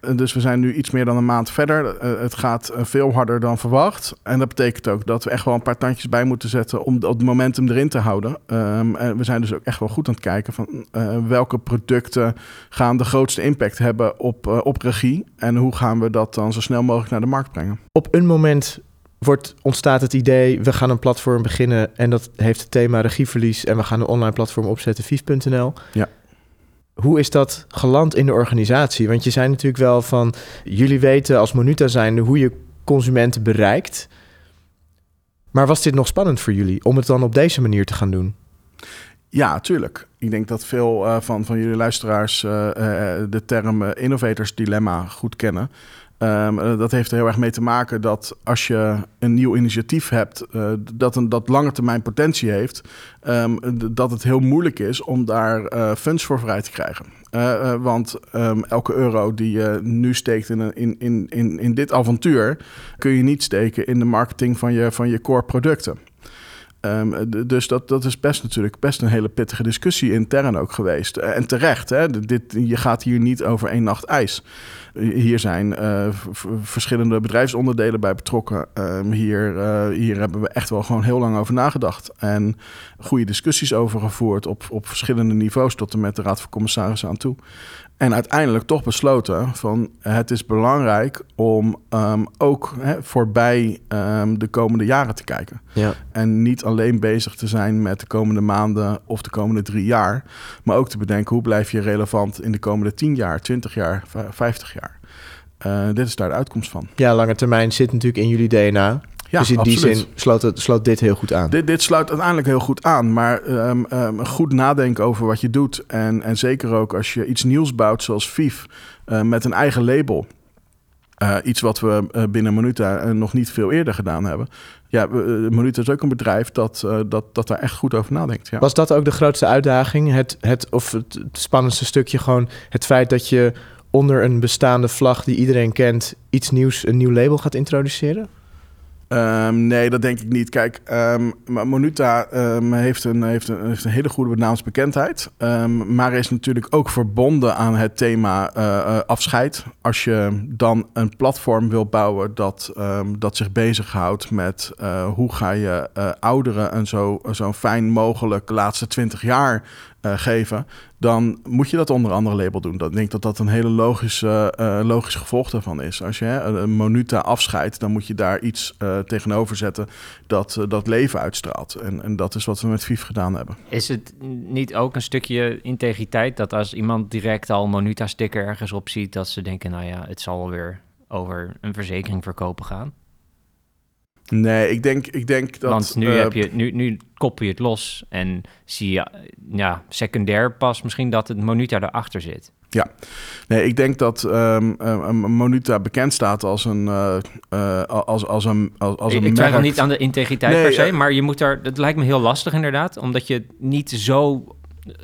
Eh, Dus we zijn nu iets meer dan een maand verder. Eh, het gaat eh, veel harder dan verwacht. En dat betekent ook dat we echt wel een paar tandjes bij moeten zetten om het momentum erin te houden. Ehm, en we zijn dus ook echt wel goed aan het kijken van eh, welke producten gaan de grootste impact hebben op, eh, op regie. En hoe gaan we dat dan zo snel mogelijk naar de markt brengen. Op een moment wordt, ontstaat het idee, we gaan een platform beginnen en dat heeft het thema regieverlies en we gaan een online platform opzetten, vief.nl. Ja. Hoe is dat geland in de organisatie? Want je zei natuurlijk wel van, jullie weten als Monuta zijnde hoe je consumenten bereikt. Maar was dit nog spannend voor jullie om het dan op deze manier te gaan doen? Ja, tuurlijk. Ik denk dat veel eh, van, van jullie luisteraars eh, eh, de term innovators dilemma goed kennen. Ehm, eh, dat heeft er heel erg mee te maken dat als je een nieuw initiatief hebt eh, dat een dat lange termijn potentie heeft, ehm, dat het heel moeilijk is om daar eh, funds voor vrij te krijgen. Want ehm, elke euro die je nu steekt in, in, in, in, in dit avontuur, kun je niet steken in de marketing van je, van je core producten. Ehm, dus dat, dat is best natuurlijk best een hele pittige discussie intern ook geweest. Eh, en terecht, hè? Dit, je gaat hier niet over één nacht ijs. Hier zijn eh, verschillende bedrijfsonderdelen bij betrokken. Ehm, hier, eh, hier hebben we echt wel gewoon heel lang over nagedacht. En goede discussies over gevoerd op, op verschillende niveaus tot en met de Raad van Commissarissen aan toe. En uiteindelijk toch besloten van het is belangrijk om ehm, ook hè, voorbij ehm, de komende jaren te kijken. Ja. En niet alleen bezig te zijn met de komende maanden of de komende drie jaar. Maar ook te bedenken hoe blijf je relevant in de komende 10 jaar, 20 jaar, v- 50 jaar. Eh, dit is daar de uitkomst van. Ja, lange termijn zit natuurlijk in jullie DNA. Ja, dus in absoluut. die zin sloot, het, sloot dit heel goed aan. Dit, dit sluit uiteindelijk heel goed aan. Maar ehm, goed nadenken over wat je doet. En, en zeker ook als je iets nieuws bouwt zoals VIF eh, met een eigen label. Eh, iets wat we eh, binnen Minuta nog niet veel eerder gedaan hebben. Ja, Minuta is ook een bedrijf dat, dat, dat daar echt goed over nadenkt. Ja. Was dat ook de grootste uitdaging? Het, het, of het, het spannendste stukje gewoon het feit dat je onder een bestaande vlag die iedereen kent iets nieuws, een nieuw label gaat introduceren? Ehm, nee, dat denk ik niet. Kijk, ehm, Monuta ehm, heeft, een, heeft, een, hele goede naamsbekendheid. Maar is natuurlijk ook verbonden aan het thema eh, eh, afscheid. Als je dan een platform wil bouwen dat, dat zich bezighoudt met eh, hoe ga je ouderen een zo, zo fijn mogelijk laatste twintig jaar eh, geven, dan moet je dat onder andere label doen. Dat, ik denk dat dat een hele logische, eh, logisch gevolg daarvan is. Als je een Monuta afscheidt, dan moet je daar iets eh, tegenover zetten dat, dat leven uitstraalt. En, en dat is wat we met VIF gedaan hebben. Is het niet ook een stukje integriteit dat als iemand direct al Monuta-sticker ergens op ziet, dat ze denken, nou ja, het zal wel weer over een verzekering verkopen gaan? Nee, ik denk, ik denk dat... Want nu, eh, heb je, nu, nu koppel je het los en zie je ja, secundair pas misschien dat het Monuta erachter zit. Nee, ik denk dat een Monuta bekend staat als een... eh, als, als een, als, als ik een ik twijfel merk. niet aan de integriteit Nee, per se, maar je moet daar, het lijkt me heel lastig inderdaad, omdat je niet zo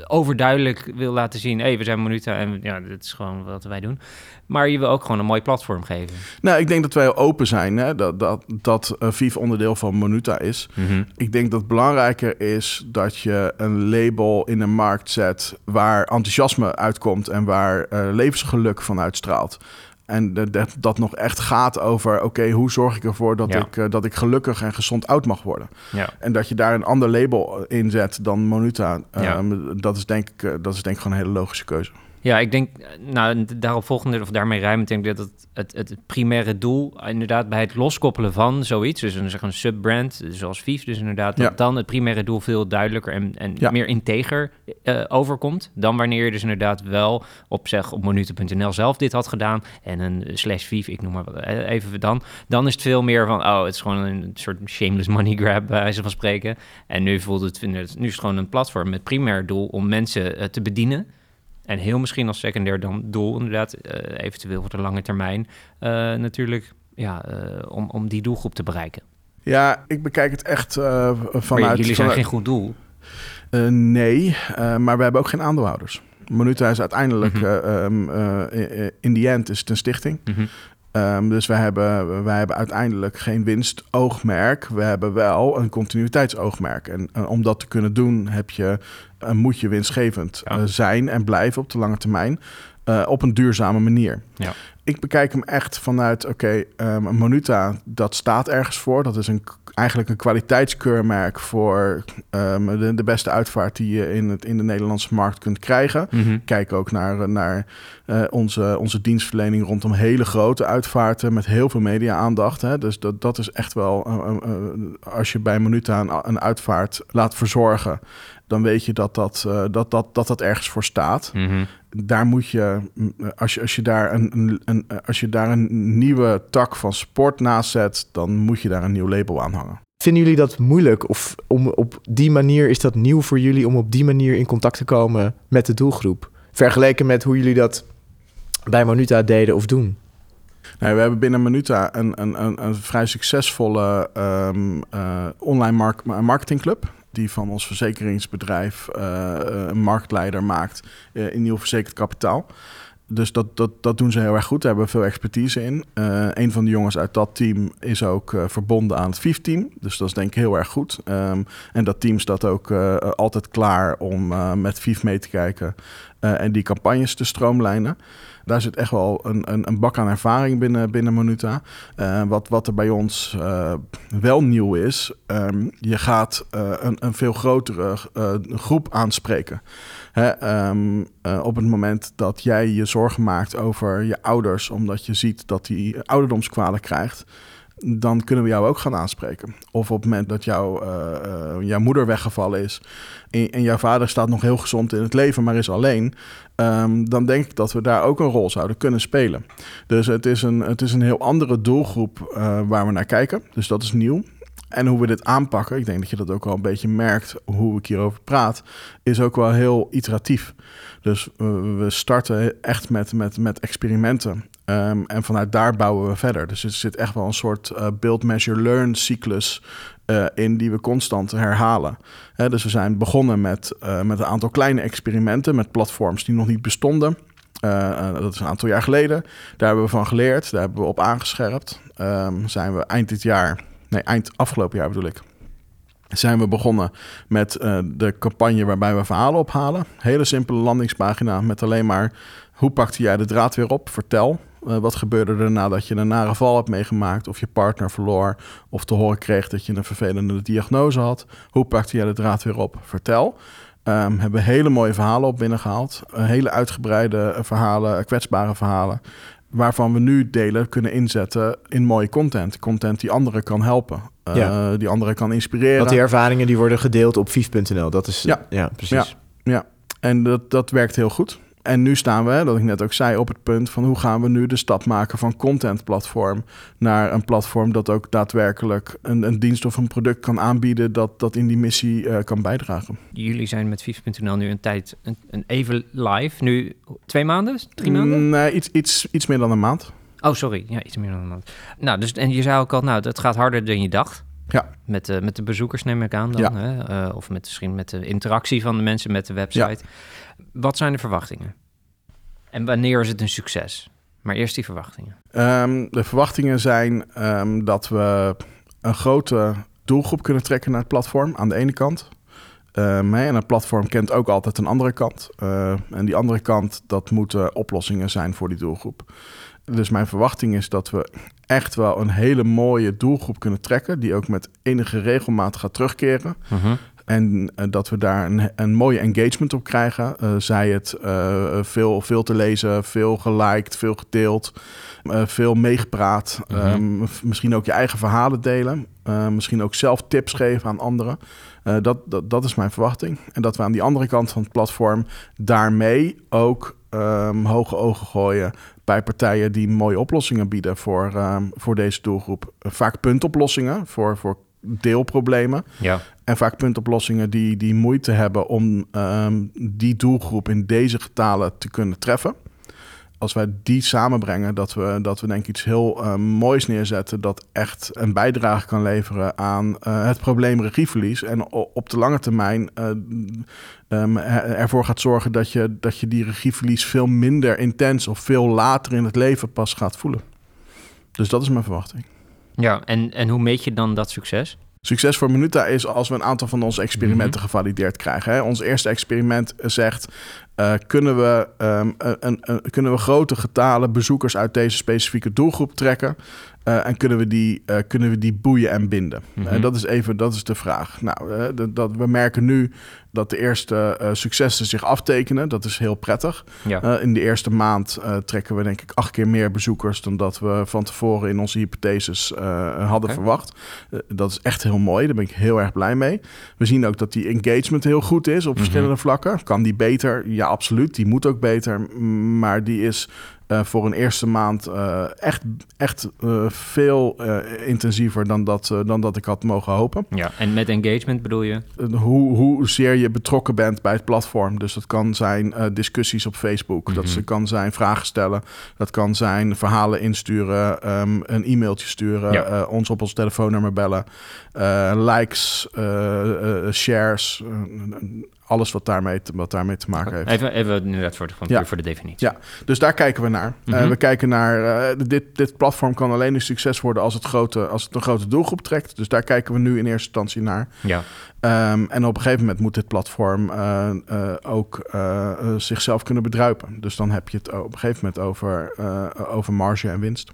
overduidelijk wil laten zien, hé, hey, we zijn Monuta en ja, dit is gewoon wat wij doen. Maar je wil ook gewoon een mooi platform geven. Nou, ik denk dat wij open zijn. Hè? Dat, dat, dat VIF onderdeel van Monuta is. Ik denk dat het belangrijker is dat je een label in een markt zet waar enthousiasme uitkomt en waar eh, levensgeluk van uitstraalt. En dat, dat nog echt gaat over, oké, hoe zorg ik ervoor dat, Ja. ik, eh, dat ik gelukkig en gezond oud mag worden? Ja. En dat je daar een ander label in zet dan Monuta, Ja. ehm, dat, is denk ik, eh, dat is denk ik gewoon een hele logische keuze. Ja, ik denk, eh, nou, daarop volgende, of daarmee rijmend, denk ik dat het, het, het primaire doel, eh, inderdaad, bij het loskoppelen van zoiets, dus een, zeg, een subbrand, zoals Vief, dus inderdaad, dat Ja. dan het primaire doel veel duidelijker en, en Ja. meer integer eh, overkomt, dan wanneer je dus inderdaad wel op, zeg, op Monute.nl zelf dit had gedaan, en een slash Vief, ik noem maar wat, eh, even dan, dan is het veel meer van, oh, het is gewoon een soort shameless money grab, bij wijze van spreken, en nu voelt het, nu is het gewoon een platform met primair doel om mensen eh, te bedienen, en heel misschien als secundair dan doel, inderdaad, eh, eventueel voor de lange termijn, eh, natuurlijk, ja, eh, om, om die doelgroep te bereiken. Ja, ik bekijk het echt Maar vanuit... jullie zijn vanuit- geen goed doel. Nee, maar we hebben ook geen aandeelhouders. Monuta is uiteindelijk, Mhm. eh, ehm, eh, eh, in die end is het een stichting. Mhm. Ehm, dus wij hebben, wij hebben uiteindelijk geen winstoogmerk. We hebben wel een continuïteitsoogmerk. En eh, om dat te kunnen doen, heb je, eh, moet je winstgevend Ja. eh, zijn en blijven op de lange termijn. eh, op een duurzame manier. Ja. ik bekijk hem echt vanuit, oké, okay, Monuta, dat staat ergens voor. Dat is een, eigenlijk een kwaliteitskeurmerk voor um, de, de, beste uitvaart die je in, het, in de Nederlandse markt kunt krijgen. Mhm. Kijk ook naar, naar uh, onze, onze dienstverlening rondom hele grote uitvaarten met heel veel media-aandacht. Hè. Dus dat, dat is echt wel, uh, uh, als je bij Monuta een, een uitvaart laat verzorgen dan weet je dat dat, dat, dat, dat, dat ergens voor staat. Mhm. Daar moet je, als je, als, je daar een, een, een, als je daar een nieuwe tak van sport naast zet, dan moet je daar een nieuw label aan hangen. Vinden jullie dat moeilijk? Of om op die manier is dat nieuw voor jullie om op die manier in contact te komen met de doelgroep? Vergeleken met hoe jullie dat bij Monuta deden of doen? Nee, we hebben binnen Minuta een, een, een, een vrij succesvolle um, uh, online mark marketingclub die van ons verzekeringsbedrijf uh, een marktleider maakt uh, in nieuw verzekerd kapitaal. Dus dat, dat, dat doen ze heel erg goed. Daar hebben we veel expertise in. Uh, een van de jongens uit dat team is ook verbonden aan het VIF-team. Dus dat is denk ik heel erg goed. Um, en dat team staat ook altijd klaar om met VIF mee te kijken en die campagnes te stroomlijnen. Daar zit echt wel een, een, een bak aan ervaring binnen, binnen Monuta. Uh, wat, wat er bij ons uh, wel nieuw is, um, je gaat uh, een, een veel grotere groep aanspreken. Hè, um, op het moment dat jij je zorgen maakt over je ouders, omdat je ziet dat die ouderdomskwalen krijgt dan kunnen we jou ook gaan aanspreken. Of op het moment dat jou, uh, jouw moeder weggevallen is en, jouw vader staat nog heel gezond in het leven, maar is alleen, um, dan denk ik dat we daar ook een rol zouden kunnen spelen. Dus het is een, het is een heel andere doelgroep uh, waar we naar kijken. Dus dat is nieuw. En hoe we dit aanpakken, ik denk dat je dat ook wel een beetje merkt hoe ik hierover praat, is ook wel heel iteratief. Dus we starten echt met, met, met experimenten. Um, en vanuit daar bouwen we verder. Dus er zit echt wel een soort uh, build, measure, learn cyclus uh, in die we constant herhalen. He, dus we zijn begonnen met, uh, met een aantal kleine experimenten met platforms die nog niet bestonden. dat is een aantal jaar geleden. Daar hebben we van geleerd, daar hebben we op aangescherpt. Um, zijn we eind dit jaar, nee, eind afgelopen jaar bedoel ik, zijn we begonnen met de campagne waarbij we verhalen ophalen. Hele simpele landingspagina met alleen maar hoe pakte jij de draad weer op? Vertel. Uh, wat gebeurde er nadat je een nare val hebt meegemaakt, of je partner verloor, of te horen kreeg dat je een vervelende diagnose had? Hoe pakte jij de draad weer op? Vertel. Um, hebben hele mooie verhalen op binnengehaald. Uh, hele uitgebreide verhalen, kwetsbare verhalen waarvan we nu delen kunnen inzetten in mooie content. Content die anderen kan helpen. Uh, ja. Die anderen kan inspireren. Want die ervaringen die worden gedeeld op vief.nl. Dat is ja, ja precies. Ja, ja. en dat, dat werkt heel goed. En nu staan we, dat ik net ook zei, op het punt van hoe gaan we nu de stap maken van contentplatform naar een platform dat ook daadwerkelijk een, een dienst of een product kan aanbieden dat, dat in die missie uh, kan bijdragen. Jullie zijn met Vief.nl nu een tijd een, een even live. Nu twee maanden? Drie maanden? Nee, iets, iets, iets meer dan een maand. Oh, sorry. Ja, iets meer dan een maand. Nou, dus en je zei ook al, nou, dat gaat harder dan je dacht. Ja. Met, de, met de bezoekers neem ik aan dan. Ja. Hè? Uh, of met, misschien met de interactie van de mensen met de website. Ja. Wat zijn de verwachtingen? En wanneer is het een succes? Maar eerst die verwachtingen. Um, de verwachtingen zijn um, dat we een grote doelgroep kunnen trekken naar het platform aan de ene kant. Um, en een platform kent ook altijd een andere kant. Uh, en die andere kant, dat moeten oplossingen zijn voor die doelgroep. Dus mijn verwachting is dat we echt wel een hele mooie doelgroep kunnen trekken, die ook met enige regelmaat gaat terugkeren. Uh -huh. En uh, dat we daar een, een mooie engagement op krijgen. Uh, zij het uh, veel, veel te lezen, veel geliked, veel gedeeld, veel meegepraat. Mhm. um, misschien ook je eigen verhalen delen. misschien ook zelf tips geven aan anderen. dat, dat, dat is mijn verwachting. En dat we aan die andere kant van het platform daarmee ook um, hoge ogen gooien bij partijen die mooie oplossingen bieden voor, um, voor deze doelgroep. Vaak puntoplossingen voor, voor deelproblemen. Ja. En vaak puntoplossingen die, die moeite hebben om um, die doelgroep in deze getalen te kunnen treffen. Als wij die samenbrengen, dat we, dat we denk ik iets heel uh, moois neerzetten... dat echt een bijdrage kan leveren aan uh, het probleem regieverlies... en op de lange termijn uh, um, ervoor gaat zorgen dat je, dat je die regieverlies... veel minder intens of veel later in het leven pas gaat voelen. Dus dat is mijn verwachting. Ja, en, en hoe meet je dan dat succes? Succes voor Minuta is als we een aantal van onze experimenten mm -hmm. gevalideerd krijgen. Hè. Ons eerste experiment zegt, eh, kunnen, we, ehm, een, een, kunnen we grote getalen bezoekers uit deze specifieke doelgroep trekken. Uh, en kunnen we, die, uh, kunnen we die boeien en binden? Mm -hmm. dat is even dat is de vraag. Nou, dat, we merken nu dat de eerste successen zich aftekenen. Dat is heel prettig. Ja. in de eerste maand trekken we denk ik acht keer meer bezoekers dan dat we van tevoren in onze hypotheses hadden okay. verwacht. dat is echt heel mooi. Daar ben ik heel erg blij mee. We zien ook dat die engagement heel goed is op mm -hmm. verschillende vlakken. Kan die beter? Ja, absoluut. Die moet ook beter. Maar die is uh, voor een eerste maand uh, echt, echt uh, veel intensiever dan dat, dan dat ik had mogen hopen. Ja, en met engagement bedoel je? hoe, hoezeer je betrokken bent bij het platform. Dus dat kan zijn discussies op Facebook, mm -hmm. dat kan zijn vragen stellen, dat kan zijn verhalen insturen, um, een e-mailtje sturen, ja. ons op ons telefoonnummer bellen, likes, shares alles wat daarmee te, wat daarmee te maken heeft. Even, even inderdaad voor de, van, ja. voor de definitie. Ja, dus daar kijken we naar. Mm -hmm. uh, we kijken naar, uh, dit, dit platform kan alleen een succes worden als het, grote, als het een grote doelgroep trekt. Dus daar kijken we nu in eerste instantie naar. Ja. Um, en op een gegeven moment moet dit platform uh, ook zichzelf kunnen bedruipen. Dus dan heb je het op een gegeven moment over, over marge en winst.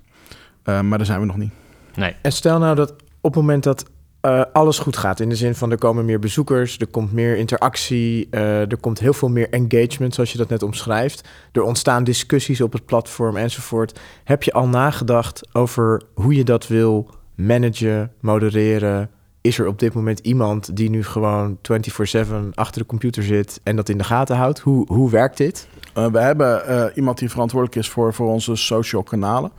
maar daar zijn we nog niet. Nee. En stel nou dat op het moment dat uh, alles goed gaat. In de zin van er komen meer bezoekers, er komt meer interactie, uh, er komt heel veel meer engagement, zoals je dat net omschrijft. Er ontstaan discussies op het platform enzovoort. Heb je al nagedacht over hoe je dat wil managen, modereren? Is er op dit moment iemand die nu gewoon 24/7 achter de computer zit en dat in de gaten houdt? Hoe, hoe werkt dit? Uh, we hebben iemand die verantwoordelijk is voor, voor onze social kanalen.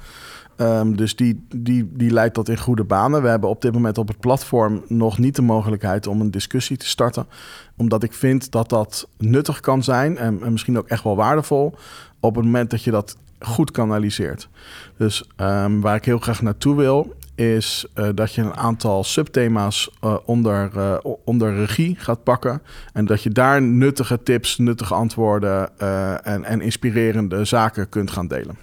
Um, dus die, die, die leidt dat in goede banen. We hebben op dit moment op het platform nog niet de mogelijkheid om een discussie te starten. Omdat ik vind dat dat nuttig kan zijn en, en misschien ook echt wel waardevol op het moment dat je dat goed kanaliseert. Dus um, waar ik heel graag naartoe wil, is uh, dat je een aantal subthema's uh, onder, uh, onder regie gaat pakken. En dat je daar nuttige tips, nuttige antwoorden en, en inspirerende zaken kunt gaan delen.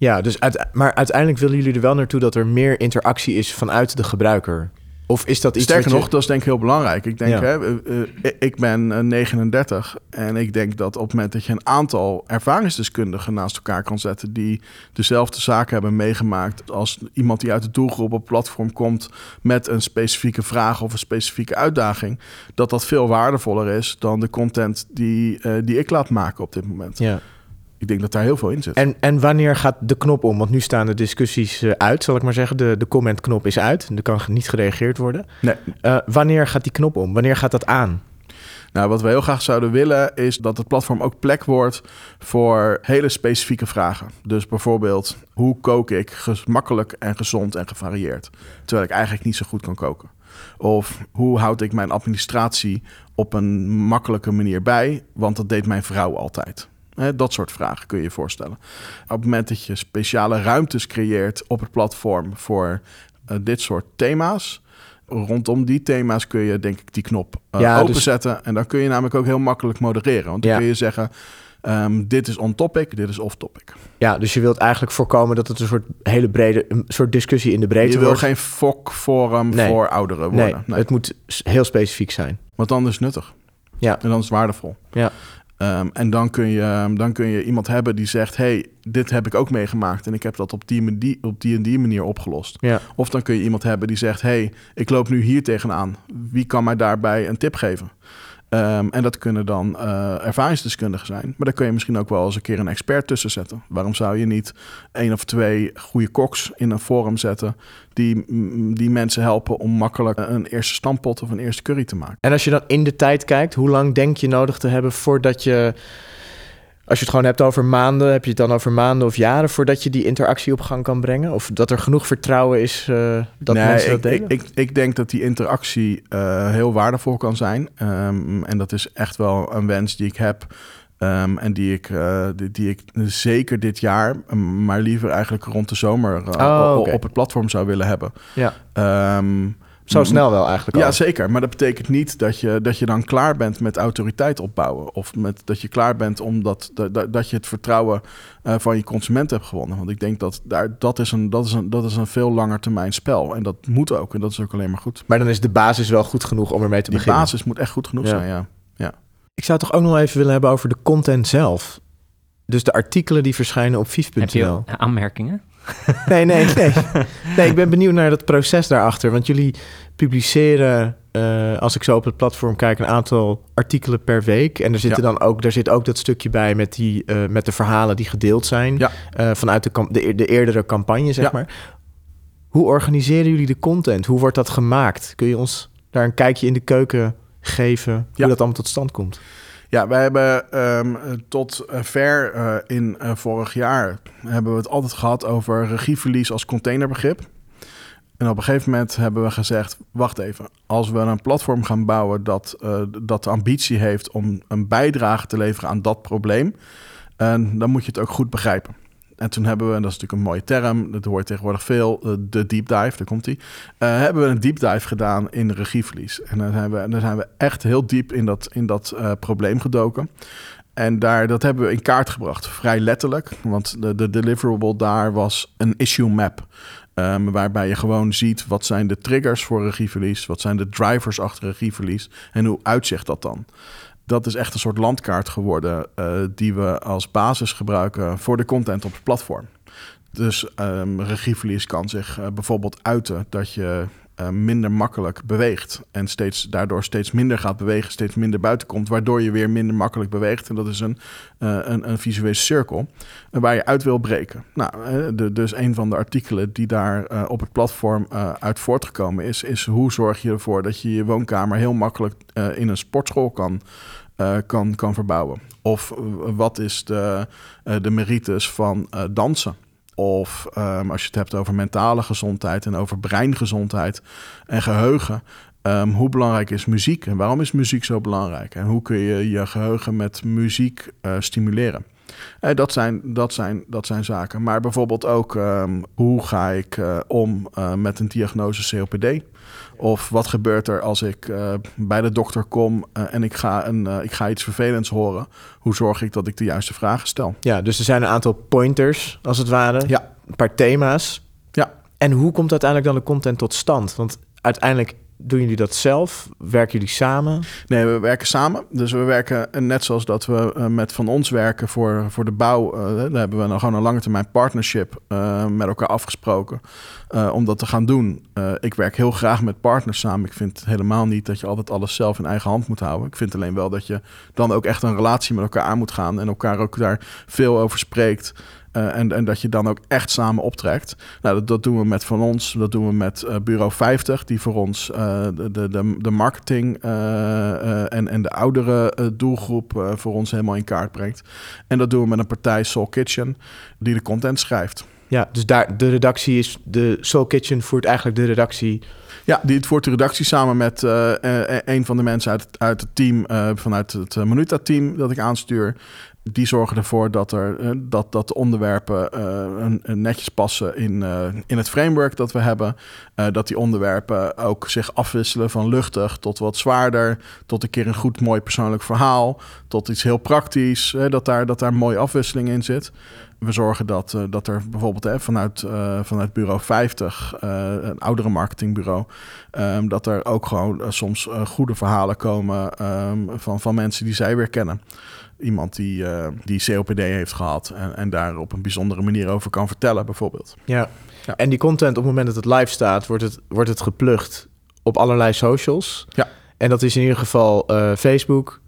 Ja, dus uit, maar uiteindelijk willen jullie er wel naartoe dat er meer interactie is vanuit de gebruiker. Of is dat iets Sterker je... nog, dat is denk ik heel belangrijk. Ik denk, ja. hè, uh, uh, ik ben uh, 39 en ik denk dat op het moment dat je een aantal ervaringsdeskundigen naast elkaar kan zetten die dezelfde zaken hebben meegemaakt als iemand die uit de doelgroep op het platform komt met een specifieke vraag of een specifieke uitdaging, dat dat veel waardevoller is dan de content die, uh, die ik laat maken op dit moment. Ja. Ik denk dat daar heel veel in zit. En, en wanneer gaat de knop om? Want nu staan de discussies uh, uit, zal ik maar zeggen. De, de comment-knop is uit. Er kan niet gereageerd worden. Nee. Uh, wanneer gaat die knop om? Wanneer gaat dat aan? Nou, wat we heel graag zouden willen is dat het platform ook plek wordt voor hele specifieke vragen. Dus bijvoorbeeld, hoe kook ik gemakkelijk en gezond en gevarieerd? Terwijl ik eigenlijk niet zo goed kan koken. Of hoe houd ik mijn administratie op een makkelijke manier bij? Want dat deed mijn vrouw altijd. Dat soort vragen kun je je voorstellen. Op het moment dat je speciale ruimtes creëert op het platform voor uh, dit soort thema's. Rondom die thema's kun je denk ik die knop uh, ja, openzetten. Dus... En dan kun je namelijk ook heel makkelijk modereren. Want dan ja. kun je zeggen, um, dit is on-topic, dit is off-topic. Ja, dus je wilt eigenlijk voorkomen dat het een soort hele brede, een soort discussie in de breedte wordt. Je wil wordt. geen fok-forum nee. voor ouderen worden. Nee, nee, het moet heel specifiek zijn. Want dan is het nuttig. Ja. En dan is het waardevol. Ja. Um, en dan kun, je, dan kun je iemand hebben die zegt: hey, dit heb ik ook meegemaakt en ik heb dat op die, die, op die en die manier opgelost. Ja. Of dan kun je iemand hebben die zegt: hey, ik loop nu hier tegenaan. Wie kan mij daarbij een tip geven? Um, en dat kunnen dan uh, ervaringsdeskundigen zijn. Maar daar kun je misschien ook wel eens een keer een expert tussen zetten. Waarom zou je niet één of twee goede koks in een forum zetten... die, die mensen helpen om makkelijk een eerste stampot of een eerste curry te maken. En als je dan in de tijd kijkt, hoe lang denk je nodig te hebben voordat je... Als je het gewoon hebt over maanden, heb je het dan over maanden of jaren voordat je die interactie op gang kan brengen? Of dat er genoeg vertrouwen is uh, dat nee, mensen dat ik, delen? Ik, ik, ik, denk dat die interactie uh, heel waardevol kan zijn. Um, en dat is echt wel een wens die ik heb. Um, en die ik, uh, die, die, ik zeker dit jaar, maar liever eigenlijk rond de zomer oh, okay. op het platform zou willen hebben. Ja. Um, Zo snel wel eigenlijk al. Ja, zeker. Maar dat betekent niet dat je, dat je dan klaar bent met autoriteit opbouwen. Of met, dat je klaar bent omdat dat, dat je het vertrouwen uh, van je consument hebt gewonnen. Want ik denk dat daar, dat, is een, dat, is een, dat is een veel langer termijn spel. En dat moet ook. En dat is ook alleen maar goed. Maar dan is de basis wel goed genoeg om ermee te Die beginnen. De basis moet echt goed genoeg ja. zijn, ja. ja. Ik zou het toch ook nog even willen hebben over de content zelf. Dus de artikelen die verschijnen op Heb je vief.nl. aanmerkingen? Nee, nee, nee. Nee, ik ben benieuwd naar dat proces daarachter. Want jullie publiceren, eh, als ik zo op het platform kijk, een aantal artikelen per week. En er, zitten dan ook, daar zit ook dat stukje bij met, die, eh, met de verhalen die gedeeld zijn. Ja. eh, vanuit de, de, de eerdere campagne, zeg Ja. maar. Hoe organiseren jullie de content? Hoe wordt dat gemaakt? Kun je ons daar een kijkje in de keuken geven? Hoe dat allemaal tot stand komt? Ja, wij hebben ehm, tot eh, ver eh, in eh, vorig jaar hebben we het altijd gehad over regieverlies als containerbegrip. En op een gegeven moment hebben we gezegd: wacht even, als we een platform gaan bouwen dat, dat de ambitie heeft om een bijdrage te leveren aan dat probleem, dan moet je het ook goed begrijpen. En toen hebben we, en dat is natuurlijk een mooie term, dat hoor je tegenwoordig veel, eh, de deep dive, daar komt die. hebben we een deep dive gedaan in regieverlies. En dan zijn we, dan zijn we echt heel diep in dat, in dat eh, probleem gedoken. En daar, dat hebben we in kaart gebracht, vrij letterlijk. Want de, de deliverable daar was een issue map. Ehm, waarbij je gewoon ziet wat zijn de triggers voor regieverlies, wat zijn de drivers achter regieverlies en hoe uitzicht dat dan. Dat is echt een soort landkaart geworden eh, die we als basis gebruiken voor de content op het platform. Dus ehm, regieverlies kan zich eh, bijvoorbeeld uiten dat je eh, minder makkelijk beweegt. En steeds, daardoor steeds minder gaat bewegen, steeds minder buiten komt, waardoor je weer minder makkelijk beweegt. En dat is een, een, een visuele cirkel waar je uit wil breken. Nou, dus een van de artikelen die daar op het platform uit voortgekomen is, is hoe zorg je ervoor dat je je woonkamer heel makkelijk in een sportschool kan, eh, kan, kan verbouwen. Of wat is de, eh, de merites van eh, dansen? Of ehm, als je het hebt over mentale gezondheid en over breingezondheid en geheugen. ehm, hoe belangrijk is muziek en waarom is muziek zo belangrijk? En hoe kun je je geheugen met muziek stimuleren? Dat, zijn, dat, zijn, dat zijn zaken. Maar bijvoorbeeld ook ehm, hoe ga ik om met een diagnose COPD? Of wat gebeurt er als ik eh, bij de dokter kom eh, en ik ga, een, eh, ik ga iets vervelends horen? Hoe zorg ik dat ik de juiste vragen stel? Ja, dus er zijn een aantal pointers, als het ware. Ja. Een paar thema's. Ja. En hoe komt uiteindelijk dan de content tot stand? Want uiteindelijk doen jullie dat zelf? Werken jullie samen? Nee, we werken samen. Dus we werken net zoals dat we eh, met van ons werken voor, voor de bouw. eh, daar hebben we nou gewoon een lange termijn partnership eh, met elkaar afgesproken om dat te gaan doen. Ik werk heel graag met partners samen. Ik vind helemaal niet dat je altijd alles zelf in eigen hand moet houden. Ik vind alleen wel dat je dan ook echt een relatie met elkaar aan moet gaan en elkaar ook daar veel over spreekt. Eh, en, en dat je dan ook echt samen optrekt. Nou, dat, dat doen we met van ons. Dat doen we met eh, Bureau 50, die voor ons eh, de, de, de, marketing en, en de oudere doelgroep voor ons helemaal in kaart brengt. En dat doen we met een partij Soul Kitchen, die de content schrijft. Ja, dus daar, de redactie is... De Soul Kitchen voert eigenlijk de redactie... Ja, die voert de redactie samen met een van de mensen uit, het- uit het team, vanuit het Minuta-team dat ik aanstuur. Die zorgen ervoor dat, er, eh, dat, dat de onderwerpen eh, netjes passen in, eh, in het framework dat we hebben. Dat die onderwerpen ook zich afwisselen van luchtig tot wat zwaarder. Tot een keer een goed, mooi persoonlijk verhaal. Tot iets heel praktisch. dat, daar, dat daar mooie afwisseling in zit. We zorgen dat, dat er bijvoorbeeld vanuit, vanuit bureau 50, eh, een oudere marketingbureau, ehm, dat er ook gewoon soms goede verhalen komen ehm, van, van mensen die zij weer kennen. Iemand die, eh, die COPD heeft gehad en, en daar op een bijzondere manier over kan vertellen, bijvoorbeeld. Ja. Ja. En die content, op het moment dat het live staat, wordt het, wordt het geplukt op allerlei socials. Ja. En dat is in ieder geval eh, Facebook,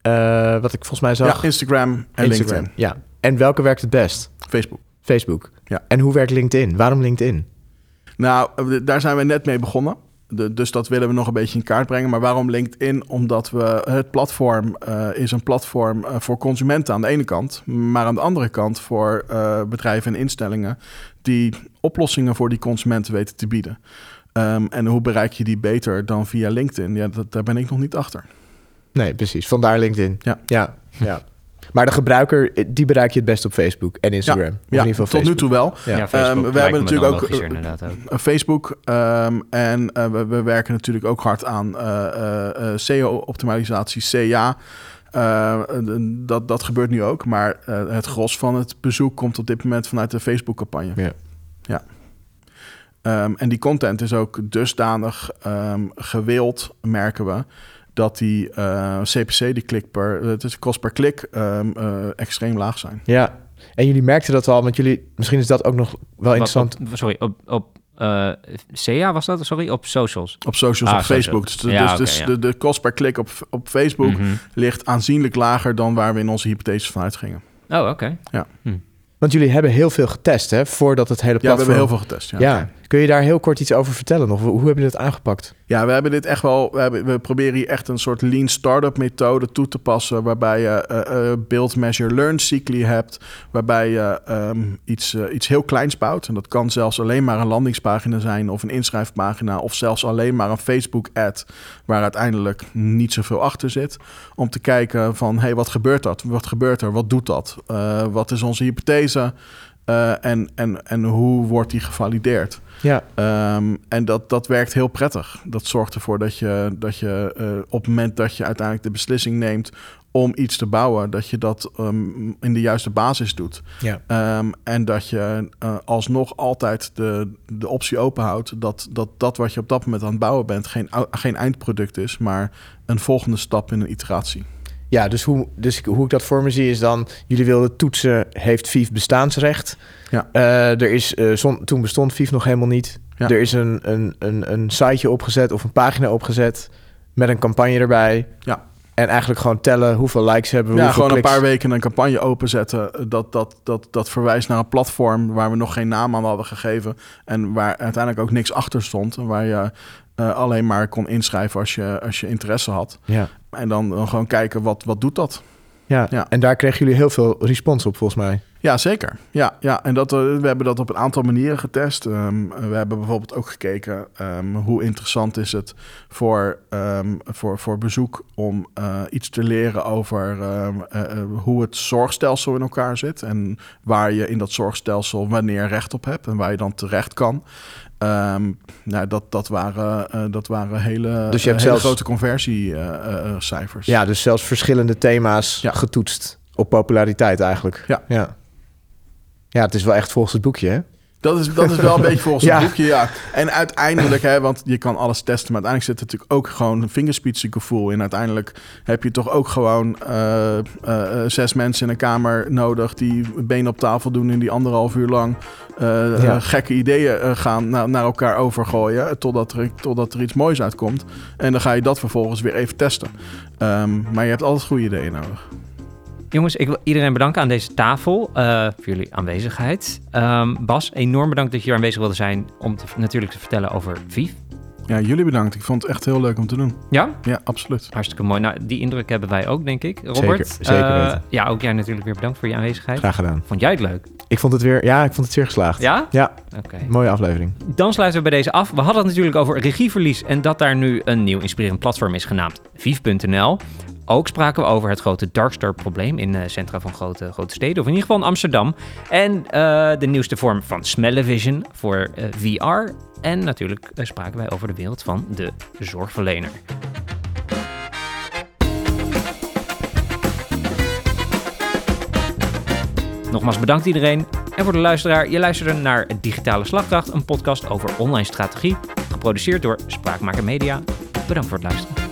eh, wat ik volgens mij zag. Ja, Instagram en Instagram. LinkedIn. Ja. En welke werkt het best? Facebook. Facebook. Ja. En hoe werkt LinkedIn? Waarom LinkedIn? Nou, daar zijn we net mee begonnen. De- dus dat willen we nog een beetje in kaart brengen. Maar waarom LinkedIn? Omdat we het platform eh, is een platform eh, voor consumenten aan de ene kant, maar aan de andere kant voor eh, bedrijven en instellingen die oplossingen voor die consumenten weten te bieden. Ehm, en hoe bereik je die beter dan via LinkedIn? Ja, dat, daar ben ik nog niet achter. Nee, precies. Vandaar LinkedIn. Ja. Ja, ja. Maar de gebruiker, die bereik je het best op Facebook en Instagram. In Ja, ieder geval tot nu toe wel. Ja. Ja, Facebook Ehm, we hebben natuurlijk ook, eh, ook. Uh, Facebook. ehm, en eh, we, we werken natuurlijk ook hard aan eh, eh, SEO-optimalisatie, CA. Eh, dat, dat gebeurt nu ook, maar het gros van het bezoek komt op dit moment vanuit de Facebook-campagne. Ja. Ja. Ehm, en die content is ook dusdanig ehm, gewild, merken we, dat die eh, CPC, die klik per, het is kost per klik, ehm, eh, extreem laag zijn. Ja, en jullie merkten dat al, want jullie, misschien is dat ook nog wel interessant. Op- sorry, op, op eh SEA was dat? Sorry, op socials. Op socials, Ah, op Facebook. Dus. Ja, dus, dus ja. de, de kost per klik op, op Facebook Mhm. ligt aanzienlijk lager dan waar we in onze hypothese van uitgingen. Oh, oké. Want jullie hebben heel veel getest, hè, voordat het hele Ja, we platform... hebben heel veel getest. Ja. Ja, kun je daar heel kort iets over vertellen nog? Hoe hebben jullie dat aangepakt? Ja, we hebben dit echt wel. We, we proberen hier echt een soort lean startup methode toe te passen. Waarbij je eh, eh, build, measure, learn cycli hebt. Waarbij je ehm, iets, eh, iets heel kleins bouwt. En dat kan zelfs alleen maar een landingspagina zijn. Of een inschrijfpagina. Of zelfs alleen maar een Facebook ad. Waar uiteindelijk niet zoveel achter zit. Om te kijken van hey, wat gebeurt dat? Wat gebeurt er? Wat doet dat? Wat is onze hypothese? Eh, en, en, en hoe wordt die gevalideerd? Ja, Ehm, en dat, dat werkt heel prettig. Dat zorgt ervoor dat je, dat je eh, op het moment dat je uiteindelijk de beslissing neemt om iets te bouwen, dat je dat ehm, in de juiste basis doet. ja. Ehm, en dat je eh, alsnog altijd de, de optie openhoudt dat, dat dat wat je op dat moment aan het bouwen bent geen, geen eindproduct is, maar een volgende stap in een iteratie. Ja, dus hoe, dus ik- hoe ik dat voor me zie is dan... jullie wilden toetsen, heeft VIF bestaansrecht? Ja. Eh, er is, eh, zon- toen bestond VIF nog helemaal niet. Ja. Er is een, een, een, een siteje opgezet of een pagina opgezet... met een campagne erbij. Ja. En eigenlijk gewoon tellen hoeveel likes hebben we, Ja, gewoon een paar weken een campagne openzetten. Dat, dat, dat, dat verwijst naar een platform waar we nog geen naam aan hadden gegeven. En waar uiteindelijk ook niks achter stond. En waar je eh, alleen maar kon inschrijven als je, als je interesse had. Ja. En dan, dan gewoon kijken, wat, wat doet dat? Ja. Ja. en daar kregen jullie heel veel respons op volgens mij. Ja, zeker. Ja, ja. en dat, eh, we hebben dat op een aantal manieren getest. Ehm, we hebben bijvoorbeeld ook gekeken ehm, hoe interessant is het voor, ehm, voor, voor bezoek om eh, iets te leren over eh, hoe het zorgstelsel in elkaar zit. En waar je in dat zorgstelsel wanneer recht op hebt en waar je dan terecht kan. Nou, dat, dat, waren, dat waren hele, Dus je hebt hele zelfs- grote conversiecijfers. Ja, dus zelfs verschillende thema's Ja. getoetst op populariteit eigenlijk. Ja. ja. Ja, het is wel echt volgens het boekje, hè? Dat is, dat is wel een beetje volgens Ja. het boekje, ja. En uiteindelijk, hè, want je kan alles testen... maar uiteindelijk zit er natuurlijk ook gewoon een vingerspitsengevoel in. Uiteindelijk heb je toch ook gewoon eh, eh, eh, zes mensen in een kamer nodig... die benen op tafel doen en die anderhalf uur lang... Ja. gekke ideeën gaan naar, naar elkaar overgooien... Totdat er, totdat er iets moois uitkomt. En dan ga je dat vervolgens weer even testen. Ehm, maar je hebt altijd goede ideeën nodig. Jongens, ik wil iedereen bedanken aan deze tafel eh, voor jullie aanwezigheid. Ehm, Bas, enorm bedankt dat je hier aanwezig wilde zijn om te, natuurlijk te vertellen over VIF. Ja, jullie bedankt. Ik vond het echt heel leuk om te doen. Ja, Ja, absoluut. hartstikke mooi. Nou, die indruk hebben wij ook, denk ik. Robert, Zeker, zeker eh, ja, ook jij natuurlijk weer bedankt voor je aanwezigheid. Graag gedaan. Vond jij het leuk? Ik vond het weer, ja, ik vond het zeer geslaagd. Ja? Ja, Oké. mooie aflevering. Dan sluiten we bij deze af. We hadden het natuurlijk over regieverlies en dat daar nu een nieuw inspirerend platform is genaamd Vief.nl. Ook spraken we over het grote Darkstar-probleem in eh, centra van grote, grote steden, of in ieder geval Amsterdam. En eh, de nieuwste vorm van Smellevision voor eh, VR. En natuurlijk spraken wij over de wereld van de zorgverlener. Nogmaals bedankt iedereen. En voor de luisteraar, je luisterde naar Digitale Slagkracht, een podcast over online strategie, geproduceerd door Spraakmaker Media. Bedankt voor het luisteren.